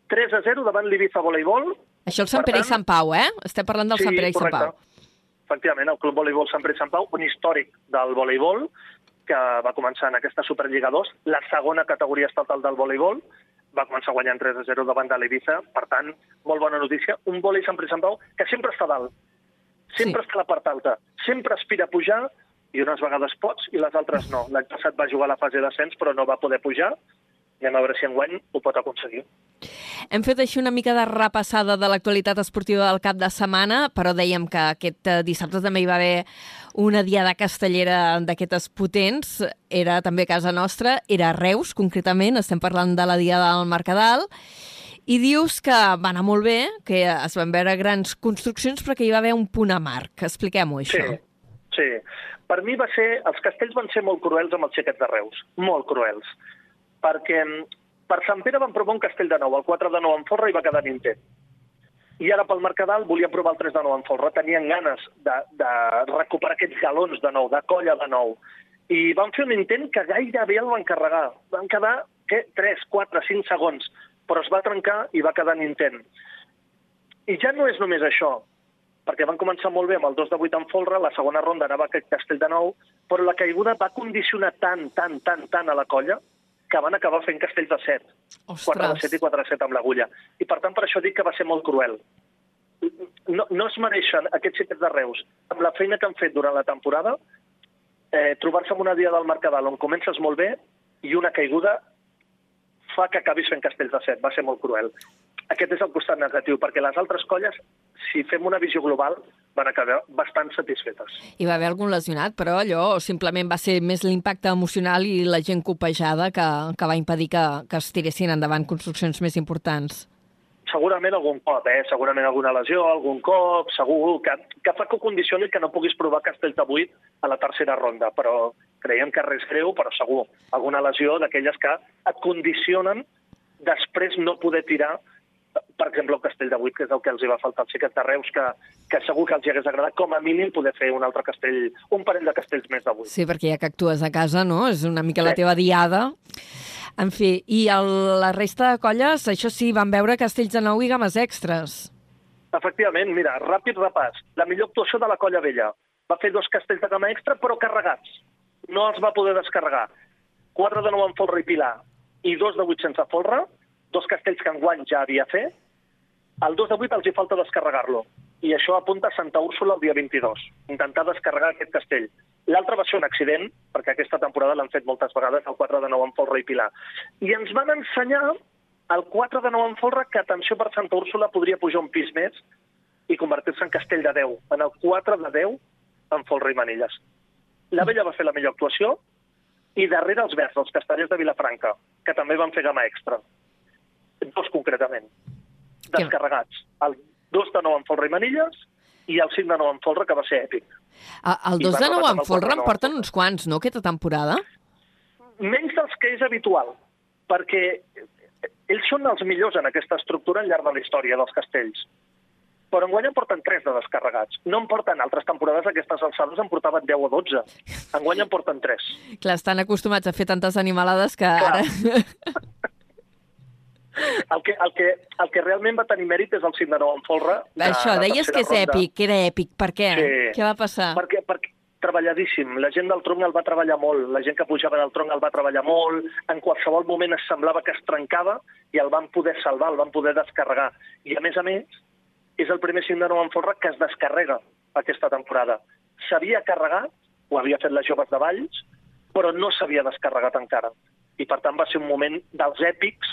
3 a 0 davant l'Ibiza Voleibol, Això el Sant Per Pere i tant- Sant Pau, eh? Estem parlant del Sant Pere i Sant Pau. Efectivament, el Club Voleibol Sant Pere i Sant Pau, un històric del voleibol, que va començar en aquesta Superliga 2, la segona categoria estatal del voleibol, va començar guanyant 3 a 0 davant de l'Ibiza, per tant, molt bona notícia. Un vòlei Sant Pere Sant Pau que sempre està dalt, sempre Sí. està a la part alta, sempre aspira a pujar, i unes vegades pots i les altres no. L'any passat va jugar a la fase d'ascens, però no va poder pujar. Anem a veure si enguany ho pot aconseguir. Hem fet així una mica de repassada de l'actualitat esportiva del cap de setmana, però dèiem que aquest eh, dissabte també hi va haver una diada castellera d'aquestes potents. Era també a casa nostra, era a Reus, concretament, estem parlant de la diada del Mercadal, i dius que va anar molt bé, que es van veure grans construccions, però que hi va haver un punt amarg. Expliquem-ho, Sí, això. sí. Per mi va ser... Els castells van ser molt cruels amb els xiquets de Reus. Molt cruels. Perquè mm, per Sant Pere van provar un castell de nou, el 4 de nou en folre i va quedar en intent. I ara pel Mercadal volien provar el 3 de nou en folre. Tenien ganes de, de recuperar aquests galons de nou, de colla de nou. I van fer un intent que gairebé el van carregar. Van quedar, què? 3, 4, 5 segons. Però es va trencar i va quedar en intent. I ja no és només això, perquè van començar molt bé amb el 2 de 8 en folre, la segona ronda anava a aquest castell de nou, però la caiguda va condicionar tant, tant, tant, tant a la colla que van acabar fent castells de 7. 4 de 7 i 4 de 7 amb l'agulla. I per tant per això dic que va ser molt cruel. No, no es mereixen aquests xiquets de Reus, amb la feina que han fet durant la temporada, eh, trobar-se en una dia del Mercadal on comences molt bé i una caiguda fa que acabis fent castells de 7. Va ser molt cruel. Aquest és el costat negatiu, perquè les altres colles, si fem una visió global, van acabar bastant satisfetes. Hi va haver algun lesionat, però allò simplement va ser més l'impacte emocional i la gent copejada que, que va impedir que, que es tiressin endavant construccions més importants. Segurament algun cop, eh? segurament alguna lesió, algun cop, segur, que, que fa que ho condicioni que no puguis provar castells de 8 a la tercera ronda, però creiem que res greu, però segur, alguna lesió d'aquelles que et condicionen després no poder tirar per exemple, el castell de 8, que és el que els hi va faltar als xiquets de Reus, que, que segur que els hi hagués agradat com a mínim poder fer un altre castell, un parell de castells més de 8. Sí, perquè ja que actues a casa, no? És una mica la Sí. teva diada. En fi, i el, la resta de colles, això sí, van veure castells de nou i games extras. Efectivament, mira, ràpid repàs. La millor actuació de la colla vella. Va fer dos castells de gamma extra, però carregats. No els va poder descarregar. 4 de 9 en folre i pilar i 2 de 8 sense folre, dos castells que enguany ja havia fet. El 2 de 8 els hi falta descarregar-lo. I això apunta a Santa Úrsula el dia 22, intentar descarregar aquest castell. L'altre va ser un accident, perquè aquesta temporada l'han fet moltes vegades, el 4 de 9 en folre i pilar. I ens van ensenyar el 4 de 9 en folre que, atenció per Santa Úrsula, podria pujar un pis més i convertir-se en castell de 10, en el 4 de 10 en folre i manilles. La Vella va fer la millor actuació i darrere els verds, els castellers de Vilafranca, que també van fer gamma extra. Dos concretament. Descarregats. El 2 de 9 en folre i manilles i el 5 de nou en folre, que va ser èpic. A- El I 2 va de 9 rematar en amb folre en porten uns quants, no, aquesta temporada? Menys dels que és habitual, perquè ells són els millors en aquesta estructura al llarg de la història dels castells. Però enguany en porten 3 de descarregats. No en porten altres temporades aquestes alçades, en portaven 10 o 12. Enguany en porten 3. Clar, estan acostumats a fer tantes animalades que Clar. ara... El que, el, que, el que realment va tenir mèrit és el 5 de nou en folre. de- Això, de deies que és ronda. èpic, que era èpic. Per què? Sí. Què va passar? Perquè, perquè treballadíssim. La gent del tronc el va treballar molt. La gent que pujava del tronc el va treballar molt. En qualsevol moment es semblava que es trencava i el van poder salvar, el van poder descarregar. I, a més a més, és el primer 5 de nou en folre que es descarrega aquesta temporada. S'havia carregat, ho havia fet les joves de Valls, però no s'havia descarregat encara. I, per tant, va ser un moment dels èpics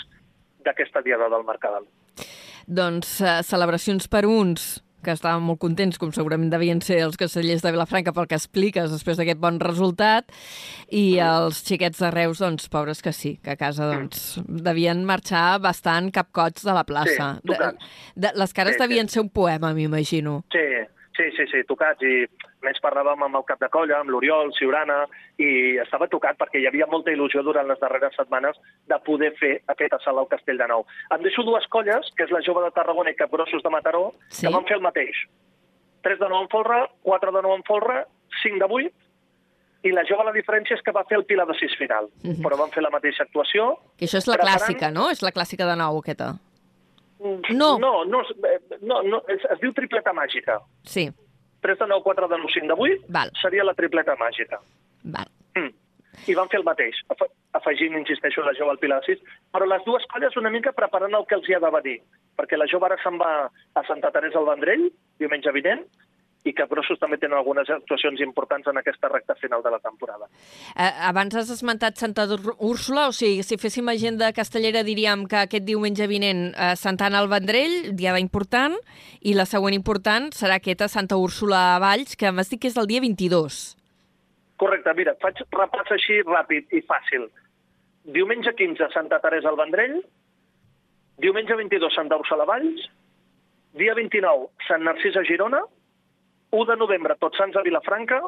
d'aquesta diada del Mercadal. Doncs uh, celebracions per uns que estaven molt contents, com segurament devien ser els castellers de Vilafranca pel que expliques després d'aquest bon resultat, i els xiquets de Reus, doncs, pobres que sí, que a casa doncs, devien marxar bastant capcots de la plaça. Sí, tocats. de, de, les cares Sí, sí. devien ser un poema, m'imagino. Sí, sí, sí, sí, tocats. I més parlàvem amb el cap de colla, amb l'Oriol, Ciurana, i estava tocat perquè hi havia molta il·lusió durant les darreres setmanes de poder fer aquesta sala al Castell de Nou. Em deixo dues colles, que és la Jove de Tarragona i Capgrossos de Mataró, Sí. que van fer el mateix. 3 de nou en folre, 4 de nou en folre, 5 de 8, i la jove la diferència és que va fer el Pilar de 6 final, Mhm. però van fer la mateixa actuació. Que això és la Preparant- clàssica, no? És la clàssica de nou, aquesta. Mm, No. No, no, eh, no, no es, es diu tripleta màgica. Sí, 3 de 9, 4 de 9, 5 de 8 Val. seria la tripleta màgica. val. Mm. I van fer el mateix, afe- afegint, insisteixo, la jove al Pilar 6, però les dues colles una mica preparant el que els hi ha de venir, perquè la jove ara se'n va a Santa Teresa al Vendrell, diumenge vinent, i que Grossos també tenen algunes actuacions importants en aquesta recta final de la temporada. Eh, abans has esmentat Santa Úrsula, o sigui, si féssim agenda castellera diríem que aquest diumenge vinent eh, Santa Anna al Vendrell, diada important, i la següent important serà aquesta Santa Úrsula a Valls, que m'has dit que és el dia 22. Correcte, mira, faig repàs així ràpid i fàcil. Diumenge 15, Santa Teresa al Vendrell, diumenge 22, Santa Úrsula a Valls, dia 29, Sant Narcís a Girona, 1 de novembre, Tots Sants a Vilafranca,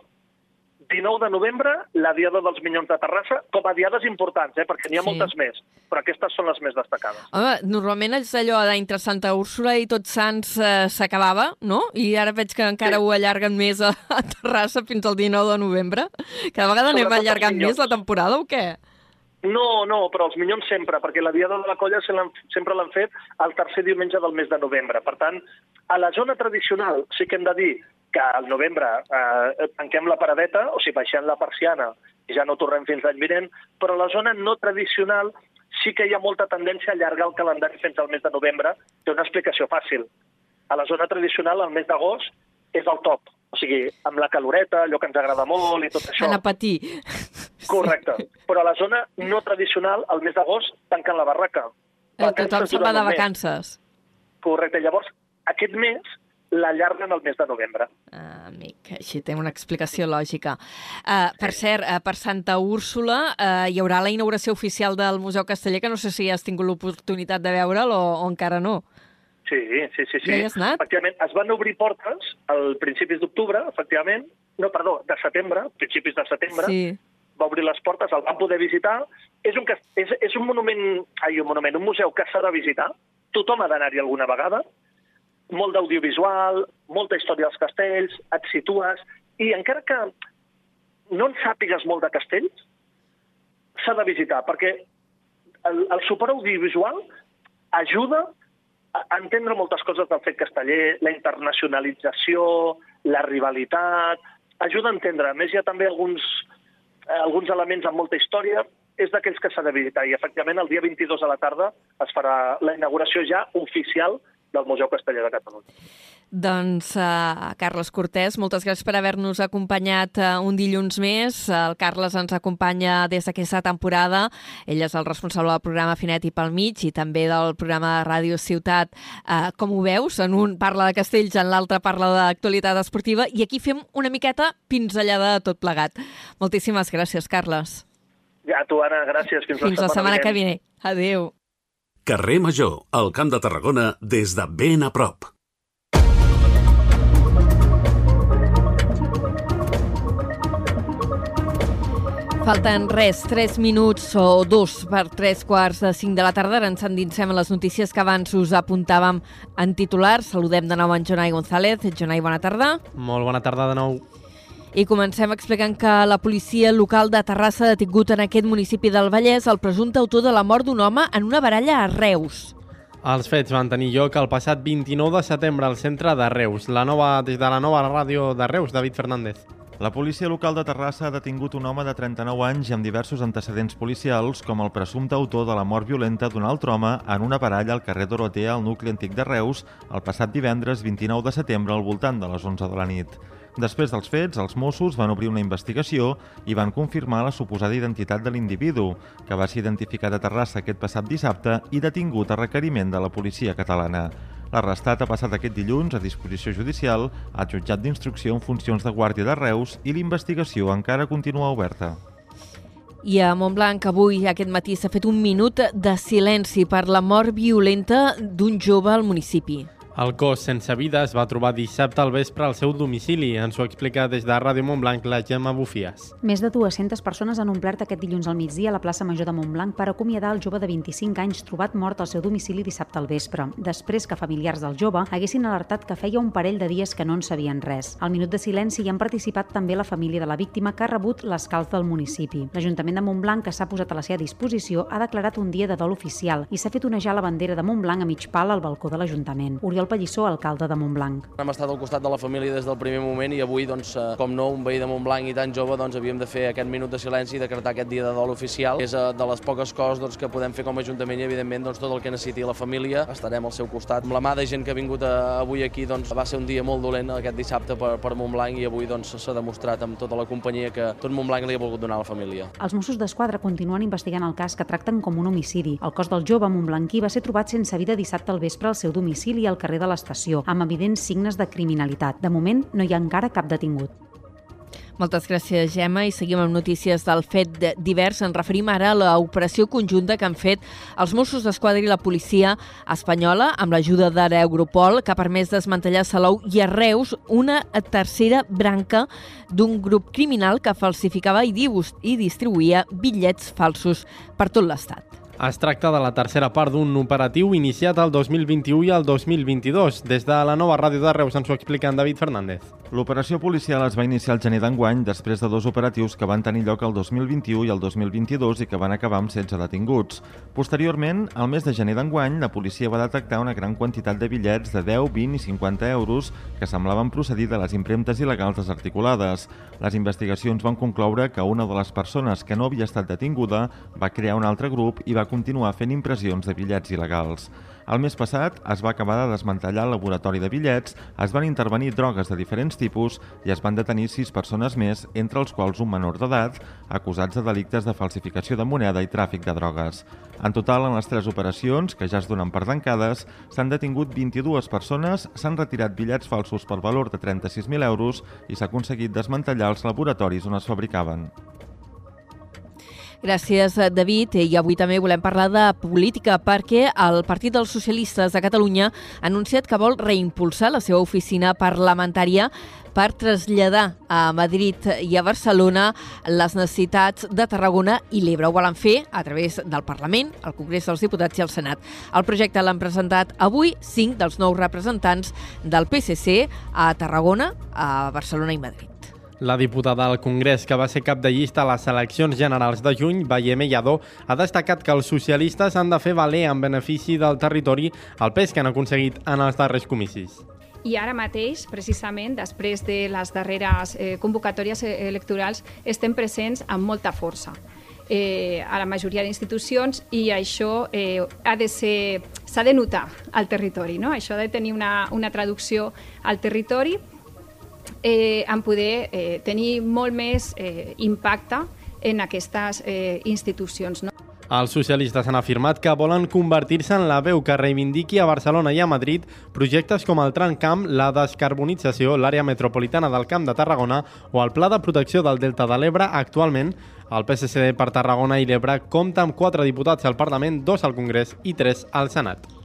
19 de novembre, la Diada dels Minyons de Terrassa, com a diades importants, eh, perquè n'hi ha Sí. moltes més, però aquestes són les més destacades. Home, normalment és allò d'entre Santa Úrsula i Tots Sants eh, s'acabava, no? I ara veig que encara Sí. ho allarguen més a, a Terrassa fins al 19 de novembre. Cada vegada anem Sobretot els allargant més la temporada o què? No, no, però els Minyons sempre, perquè la Diada de la Colla sempre l'han fet el tercer diumenge del mes de novembre. Per tant, a la zona tradicional sí que hem de dir que al novembre eh, tanquem la paradeta, o sigui, baixem la persiana i ja no tornem fins l'any vinent, però a la zona no tradicional sí que hi ha molta tendència a allargar el calendari fins al mes de novembre. Té una explicació fàcil. A la zona tradicional, el mes d'agost és el top. O sigui, amb la caloreta, allò que ens agrada molt i tot això. Anar a patir. Correcte. Però a la zona no tradicional, al mes d'agost, tanquen la barraca. Eh, Tothom se'n va de vacances. Correcte. Llavors, aquest mes l'allarguen al mes de novembre. Ah, amic, així té una explicació lògica. Uh, per cert, uh, per Santa Úrsula uh, hi haurà la inauguració oficial del Museu Casteller, que no sé si has tingut l'oportunitat de veure'l o, o encara no. Sí, sí, sí. sí. Ja anat? Efectivament, es van obrir portes al principis d'octubre, efectivament. No, perdó, de setembre, principis de setembre. Sí. Va obrir les portes, el van poder visitar. És un, és, és un monument, ai, un monument, un museu que s'ha de visitar. Tothom ha d'anar-hi alguna vegada. Molt d'audiovisual, molta història dels castells, et situes, i encara que no en sàpigues molt de castells, s'ha de visitar, perquè el, el suport audiovisual ajuda a entendre moltes coses del fet casteller, la internacionalització, la rivalitat, ajuda a entendre. A més, hi ha també alguns, alguns elements amb molta història, és d'aquells que s'ha de visitar. I, efectivament, el dia 22 a la tarda es farà la inauguració ja oficial del Museu Casteller de Catalunya. Doncs, uh, Carles Cortés, moltes gràcies per haver-nos acompanyat uh, un dilluns més. El Carles ens acompanya des d'aquesta temporada. Ell és el responsable del programa Finet i pel mig i també del programa de Ràdio Ciutat. Uh, com ho veus? En un parla de castells, en l'altre parla d'actualitat esportiva i aquí fem una miqueta pinzellada de tot plegat. Moltíssimes gràcies, Carles. Ja, tu, Anna, gràcies. Fins, Fins la setmana que ve. Adéu. Carrer Major, al Camp de Tarragona, des de ben a prop. Falten res, 3 minuts o dos per 3 quarts de 5 de la tarda. Ara ens endinsem a les notícies que abans us apuntàvem en titular. Saludem de nou en Jonai González. Jonai, bona tarda. Molt bona tarda de nou. I comencem explicant que la policia local de Terrassa ha detingut en aquest municipi del Vallès el presumpte autor de la mort d'un home en una baralla a Reus. Els fets van tenir lloc el passat 29 de setembre al centre de Reus. La nova, des de la nova ràdio de Reus, David Fernández. La policia local de Terrassa ha detingut un home de 39 anys amb diversos antecedents policials com el presumpte autor de la mort violenta d'un altre home en una baralla al carrer Dorotea, al nucli antic de Reus, el passat divendres 29 de setembre al voltant de les 11 de la nit. Després dels fets, els Mossos van obrir una investigació i van confirmar la suposada identitat de l'individu, que va ser identificat a Terrassa aquest passat dissabte i detingut a requeriment de la policia catalana. L'arrestat ha passat aquest dilluns a disposició judicial al jutjat d'instrucció en funcions de Guàrdia de Reus i l'investigació encara continua oberta. I a Montblanc avui, aquest matí, s'ha fet un minut de silenci per la mort violenta d'un jove al municipi. El cos sense vida es va trobar dissabte al vespre al seu domicili. Ens ho explica des de Ràdio Montblanc la Gemma Bufies. Més de 200 persones han omplert aquest dilluns al migdia a la plaça Major de Montblanc per acomiadar el jove de 25 anys trobat mort al seu domicili dissabte al vespre, després que familiars del jove haguessin alertat que feia un parell de dies que no en sabien res. Al minut de silenci hi han participat també la família de la víctima que ha rebut l'escalf del municipi. L'Ajuntament de Montblanc, que s'ha posat a la seva disposició, ha declarat un dia de dol oficial i s'ha fet onejar la bandera de Montblanc a mig pal al balcó de l'Ajuntament. Oriol Pallissó, alcalde de Montblanc. Hem estat al costat de la família des del primer moment i avui, doncs, eh, com no, un veí de Montblanc i tan jove, doncs havíem de fer aquest minut de silenci i decretar aquest dia de dol oficial. És eh, de les poques coses doncs, que podem fer com a Ajuntament i, evidentment, doncs, tot el que necessiti la família estarem al seu costat. Amb la mà de gent que ha vingut eh, avui aquí, doncs, va ser un dia molt dolent aquest dissabte per, per Montblanc i avui doncs, s'ha demostrat amb tota la companyia que tot Montblanc li ha volgut donar a la família. Els Mossos d'Esquadra continuen investigant el cas que tracten com un homicidi. El cos del jove montblanquí va ser trobat sense vida dissabte al vespre al seu domicili al carrer de l'estació, amb evidents signes de criminalitat. De moment, no hi ha encara cap detingut. Moltes gràcies, Gemma. I seguim amb notícies del fet divers. Ens referim ara a l'operació conjunta que han fet els Mossos d'Esquadra i la policia espanyola amb l'ajuda d'Ara Europol, que ha permès desmantellar Salou i a Reus una tercera branca d'un grup criminal que falsificava i distribuïa bitllets falsos per tot l'Estat. Es tracta de la tercera part d'un operatiu iniciat el 2021 i el 2022. Des de la nova ràdio de Reus ens ho explica en David Fernández. L'operació policial es va iniciar el gener d'enguany després de dos operatius que van tenir lloc el 2021 i el 2022 i que van acabar amb 16 detinguts. Posteriorment, al mes de gener d'enguany, la policia va detectar una gran quantitat de bitllets de 10, 20 i 50 euros que semblaven procedir de les impremtes il·legals desarticulades. Les investigacions van concloure que una de les persones que no havia estat detinguda va crear un altre grup i va continuar fent impressions de bitllets il·legals. El mes passat es va acabar de desmantellar el laboratori de bitllets, es van intervenir drogues de diferents tipus i es van detenir sis persones més, entre els quals un menor d'edat, acusats de delictes de falsificació de moneda i tràfic de drogues. En total, en les tres operacions, que ja es donen per tancades, s'han detingut 22 persones, s'han retirat bitllets falsos per valor de 36.000 euros i s'ha aconseguit desmantellar els laboratoris on es fabricaven. Gràcies, David. I avui també volem parlar de política perquè el Partit dels Socialistes de Catalunya ha anunciat que vol reimpulsar la seva oficina parlamentària per traslladar a Madrid i a Barcelona les necessitats de Tarragona i l'Ebre. Ho volen fer a través del Parlament, el Congrés dels Diputats i el Senat. El projecte l'han presentat avui cinc dels nous representants del PSC a Tarragona, a Barcelona i Madrid. La diputada al Congrés, que va ser cap de llista a les eleccions generals de juny, Valleme Lladó, ha destacat que els socialistes han de fer valer en benefici del territori el pes que han aconseguit en els darrers comicis. I ara mateix, precisament, després de les darreres eh, convocatòries electorals, estem presents amb molta força eh, a la majoria d'institucions i això eh, ha de ser s'ha de notar al territori, no? Això ha de tenir una, una traducció al territori eh, en poder eh, tenir molt més eh, impacte en aquestes eh, institucions. No? Els socialistes han afirmat que volen convertir-se en la veu que reivindiqui a Barcelona i a Madrid projectes com el Tramcamp, la descarbonització, l'àrea metropolitana del Camp de Tarragona o el Pla de Protecció del Delta de l'Ebre. Actualment, el PSC per Tarragona i l'Ebre compta amb quatre diputats al Parlament, dos al Congrés i tres al Senat.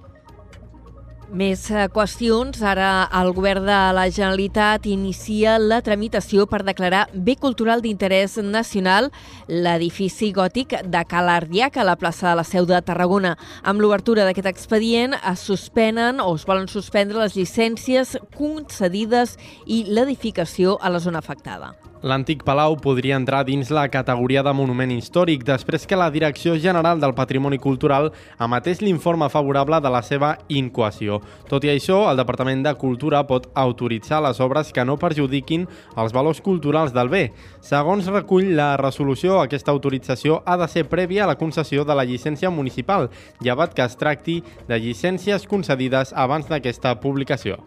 Més eh, qüestions. Ara el govern de la Generalitat inicia la tramitació per declarar bé cultural d'interès nacional l'edifici gòtic de Calardiac a la plaça de la Seu de Tarragona. Amb l'obertura d'aquest expedient es suspenen o es volen suspendre les llicències concedides i l'edificació a la zona afectada. L'antic palau podria entrar dins la categoria de monument històric després que la Direcció General del Patrimoni Cultural emetés l'informe favorable de la seva incoació. Tot i això, el Departament de Cultura pot autoritzar les obres que no perjudiquin els valors culturals del bé. Segons recull la resolució, aquesta autorització ha de ser prèvia a la concessió de la llicència municipal, llevat que es tracti de llicències concedides abans d'aquesta publicació.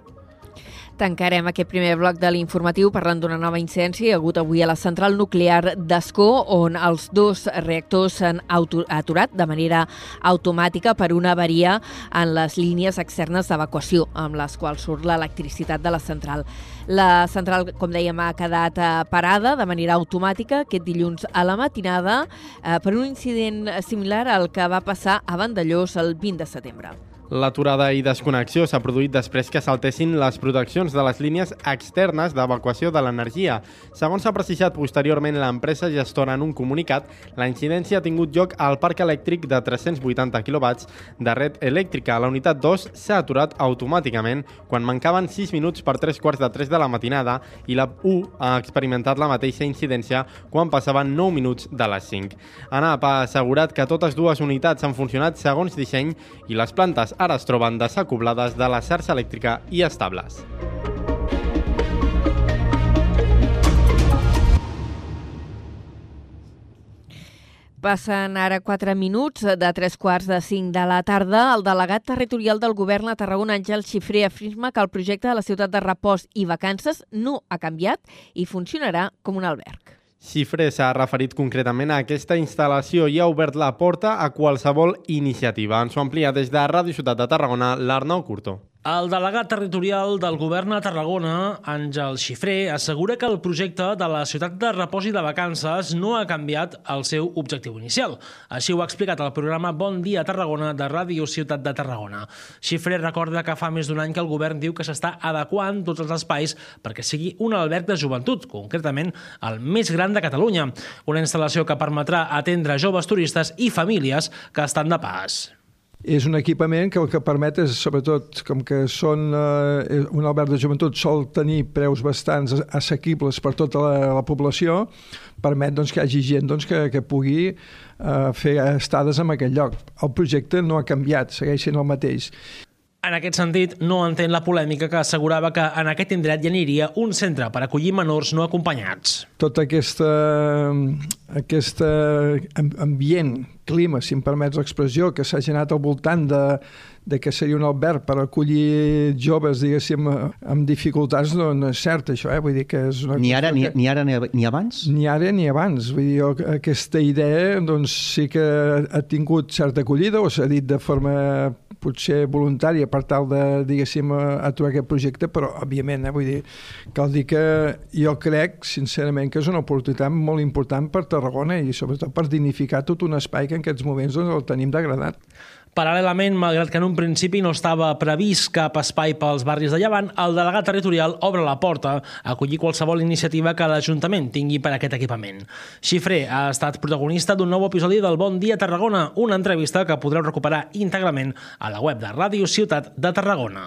Tancarem aquest primer bloc de l'informatiu parlant d'una nova incidència hagut avui a la central nuclear d'Escó, on els dos reactors s'han aturat de manera automàtica per una avaria en les línies externes d'evacuació, amb les quals surt l'electricitat de la central. La central, com dèiem, ha quedat eh, parada de manera automàtica aquest dilluns a la matinada eh, per un incident similar al que va passar a Vandellós el 20 de setembre. L'aturada i desconnexió s'ha produït després que saltessin les proteccions de les línies externes d'evacuació de l'energia. Segons s'ha precisat posteriorment l'empresa gestora en un comunicat, la incidència ha tingut lloc al parc elèctric de 380 kW de red elèctrica. La unitat 2 s'ha aturat automàticament quan mancaven 6 minuts per 3 quarts de 3 de la matinada i la 1 ha experimentat la mateixa incidència quan passaven 9 minuts de les 5. ANAP ha assegurat que totes dues unitats han funcionat segons disseny i les plantes ara es troben desacoblades de la xarxa elèctrica i estables. Passen ara 4 minuts de 3 quarts de 5 de la tarda. El delegat territorial del govern a Tarragona, Àngel Xifré, afirma que el projecte de la ciutat de repòs i vacances no ha canviat i funcionarà com un alberg. Xifre s'ha referit concretament a aquesta instal·lació i ha obert la porta a qualsevol iniciativa. Ens ho amplia des de Ràdio Ciutat de Tarragona, l'Arnau Curto. El delegat territorial del govern a Tarragona, Àngel Xifré, assegura que el projecte de la ciutat de repòs i de vacances no ha canviat el seu objectiu inicial. Així ho ha explicat el programa Bon dia Tarragona de Ràdio Ciutat de Tarragona. Xifré recorda que fa més d'un any que el govern diu que s'està adequant tots els espais perquè sigui un alberg de joventut, concretament el més gran de Catalunya. Una instal·lació que permetrà atendre joves turistes i famílies que estan de pas és un equipament que el que permet és, sobretot, com que són eh, un alberg de joventut sol tenir preus bastants assequibles per tota la, la població, permet doncs, que hi hagi gent doncs, que, que pugui eh, fer estades en aquell lloc. El projecte no ha canviat, segueix sent el mateix. En aquest sentit, no entén la polèmica que assegurava que en aquest indret hi aniria un centre per acollir menors no acompanyats. Tot aquesta, aquest ambient, clima, si em permets l'expressió, que s'ha generat al voltant de, de que seria un alberg per acollir joves, diguéssim, amb dificultats, no, no és cert això, eh? vull dir que és una ni ara, ni, que... ni ara ni abans? Ni ara ni abans, vull dir, jo, aquesta idea doncs sí que ha tingut certa acollida o s'ha dit de forma potser voluntària per tal de, diguéssim, aturar aquest projecte, però, òbviament, eh, vull dir, cal dir que jo crec, sincerament, que és una oportunitat molt important per Tarragona i sobretot per dignificar tot un espai que en aquests moments doncs, el tenim degradat. Paral·lelament, malgrat que en un principi no estava previst cap espai pels barris de Llevant, el delegat territorial obre la porta a acollir qualsevol iniciativa que l'Ajuntament tingui per a aquest equipament. Xifré ha estat protagonista d'un nou episodi del Bon Dia Tarragona, una entrevista que podreu recuperar íntegrament a la web de Ràdio Ciutat de Tarragona.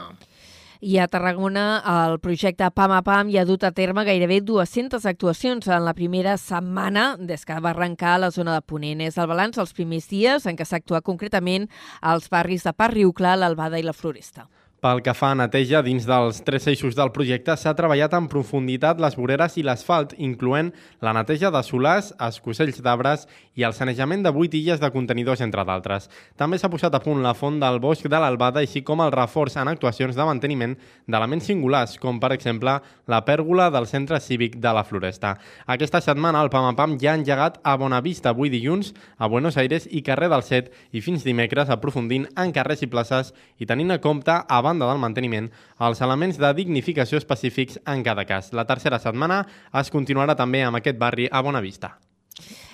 I a Tarragona el projecte PAM a PAM ja ha dut a terme gairebé 200 actuacions en la primera setmana des que va arrencar la zona de Ponent. És el balanç dels primers dies en què s'ha actuat concretament als barris de Parc Riuclar, l'Albada i la Floresta. Pel que fa a neteja, dins dels tres eixos del projecte s'ha treballat en profunditat les voreres i l'asfalt, incloent la neteja de solars, escocells d'arbres i el sanejament de vuit illes de contenidors, entre d'altres. També s'ha posat a punt la font del bosc de l'Albada, així com el reforç en actuacions de manteniment d'elements singulars, com per exemple la pèrgola del centre cívic de la Floresta. Aquesta setmana el PAMAPAM ja ha engegat a Bonavista avui dilluns, a Buenos Aires i carrer del Set, i fins dimecres aprofundint en carrers i places i tenint a compte a banda del manteniment, els elements de dignificació específics en cada cas. La tercera setmana es continuarà també amb aquest barri a Bonavista.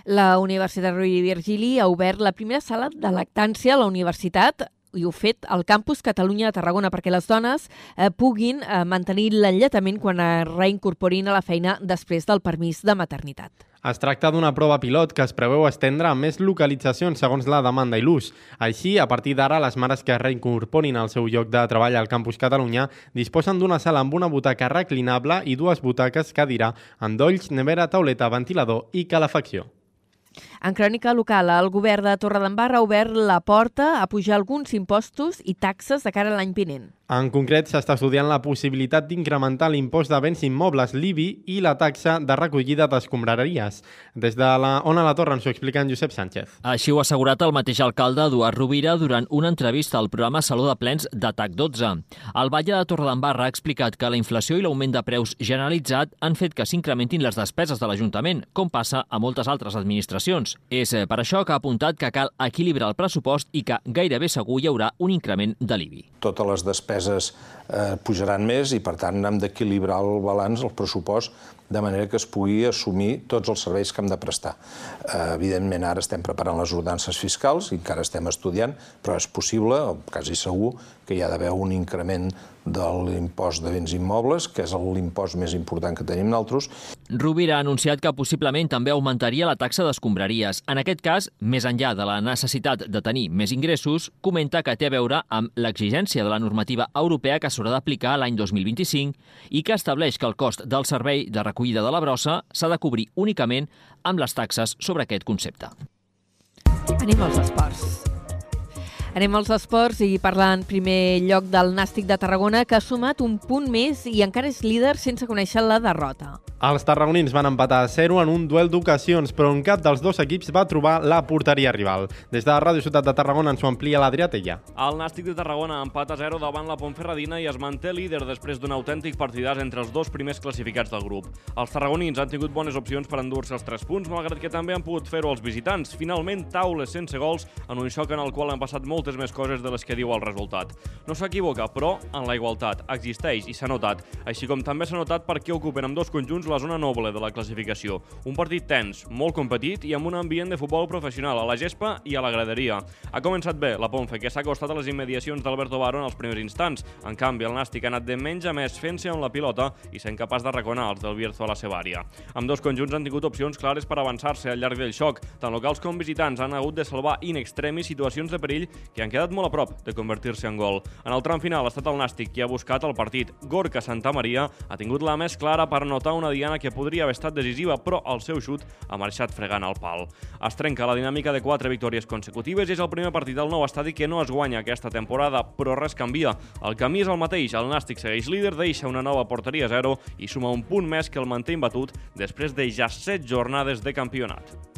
La Universitat Rovira i Virgili ha obert la primera sala de lactància a la universitat i ho fet al campus Catalunya de Tarragona perquè les dones eh, puguin eh, mantenir l'enlletament quan es reincorporin a la feina després del permís de maternitat. Es tracta d'una prova pilot que es preveu estendre a més localitzacions segons la demanda i l'ús. Així, a partir d'ara, les mares que reincorporin al seu lloc de treball al Campus Catalunya disposen d'una sala amb una butaca reclinable i dues butaques cadira, endolls, nevera, tauleta, ventilador i calefacció. En crònica local, el govern de Torredembarra ha obert la porta a pujar alguns impostos i taxes de cara a l'any vinent. En concret, s'està estudiant la possibilitat d'incrementar l'impost de béns immobles, l'IBI, i la taxa de recollida d'escombraries. Des de la Ona la Torre ens ho explica en Josep Sánchez. Així ho ha assegurat el mateix alcalde Eduard Rovira durant una entrevista al programa Saló de Plens d'Atac 12. El Batlle de Torredembarra ha explicat que la inflació i l'augment de preus generalitzat han fet que s'incrementin les despeses de l'Ajuntament, com passa a moltes altres administracions. És eh, per això que ha apuntat que cal equilibrar el pressupost i que gairebé segur hi haurà un increment de l'IBI. Totes les despeses despeses eh, pujaran més i, per tant, hem d'equilibrar el balanç, el pressupost, de manera que es pugui assumir tots els serveis que hem de prestar. Eh, evidentment, ara estem preparant les ordenances fiscals i encara estem estudiant, però és possible, o quasi segur, que hi ha d'haver un increment de l'impost de béns immobles, que és l'impost més important que tenim nosaltres. Rovira ha anunciat que possiblement també augmentaria la taxa d'escombraries. En aquest cas, més enllà de la necessitat de tenir més ingressos, comenta que té a veure amb l'exigència de la normativa europea que s'haurà d'aplicar l'any 2025 i que estableix que el cost del servei de recollida de la brossa s'ha de cobrir únicament amb les taxes sobre aquest concepte. Anem als esports. Anem als esports i parlar en primer lloc del Nàstic de Tarragona, que ha sumat un punt més i encara és líder sense conèixer la derrota. Els tarragonins van empatar a 0 en un duel d'ocasions, però en cap dels dos equips va trobar la porteria rival. Des de Ràdio Ciutat de Tarragona ens ho amplia l'Adrià Tella. El Nàstic de Tarragona empat a 0 davant la Pontferradina i es manté líder després d'un autèntic partidàs entre els dos primers classificats del grup. Els tarragonins han tingut bones opcions per endur-se els 3 punts, malgrat que també han pogut fer-ho els visitants. Finalment, taules sense gols en un xoc en el qual han passat moltes més coses de les que diu el resultat. No s'equivoca, però, en la igualtat existeix i s'ha notat, així com també s'ha notat per què ocupen amb dos conjunts la zona noble de la classificació. Un partit tens, molt competit i amb un ambient de futbol professional a la gespa i a la graderia. Ha començat bé la Ponfe, que s'ha acostat a les immediacions d'Alberto Baro en els primers instants. En canvi, el Nàstic ha anat de menys a més fent-se amb la pilota i sent capaç de reconar els del Bierzo a la seva àrea. Amb dos conjunts han tingut opcions clares per avançar-se al llarg del xoc. Tant locals com visitants han hagut de salvar in extremi situacions de perill que han quedat molt a prop de convertir-se en gol. En el tram final ha estat el Nàstic qui ha buscat el partit. Gorka Santa Maria ha tingut la més clara per notar una diana que podria haver estat decisiva, però el seu xut ha marxat fregant al pal. Es trenca la dinàmica de quatre victòries consecutives i és el primer partit del nou estadi que no es guanya aquesta temporada, però res canvia. El camí és el mateix, el Nàstic segueix líder, deixa una nova porteria a zero i suma un punt més que el manté imbatut després de ja set jornades de campionat.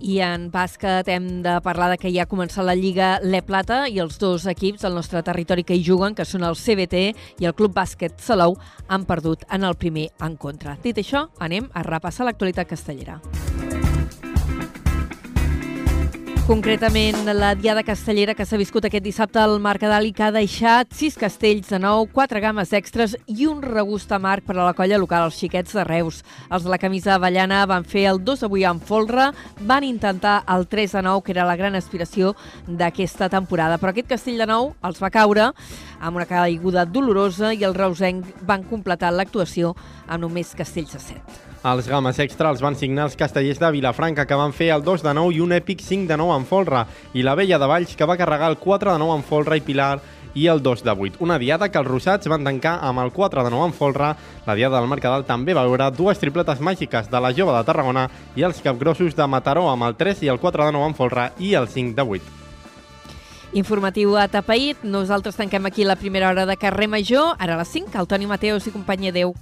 I en bàsquet hem de parlar de que ja ha començat la Lliga Le Plata i els dos equips del nostre territori que hi juguen, que són el CBT i el Club Bàsquet Salou, han perdut en el primer encontre. Dit això, anem a repassar l'actualitat castellera. Concretament, la Diada Castellera que s'ha viscut aquest dissabte al Mercadal i que ha deixat sis castells de nou, quatre games extras i un regust amarg per a la colla local, els xiquets de Reus. Els de la camisa avellana van fer el 2 avui amb folre, van intentar el 3 de 9, que era la gran aspiració d'aquesta temporada. Però aquest castell de nou els va caure amb una caiguda dolorosa i el reusenc van completar l'actuació amb només castells de 7. Els games extra els van signar els castellers de Vilafranca, que van fer el 2 de 9 i un èpic 5 de 9 en folre, i la vella de Valls, que va carregar el 4 de 9 en folre i Pilar i el 2 de 8. Una diada que els rossats van tancar amb el 4 de 9 en folre. La diada del Mercadal també va veure dues tripletes màgiques de la jove de Tarragona i els capgrossos de Mataró amb el 3 i el 4 de 9 en folre i el 5 de 8. Informatiu a Tapaït. Nosaltres tanquem aquí la primera hora de carrer Major. Ara a les 5, el Toni Mateus i companyia. Adéu.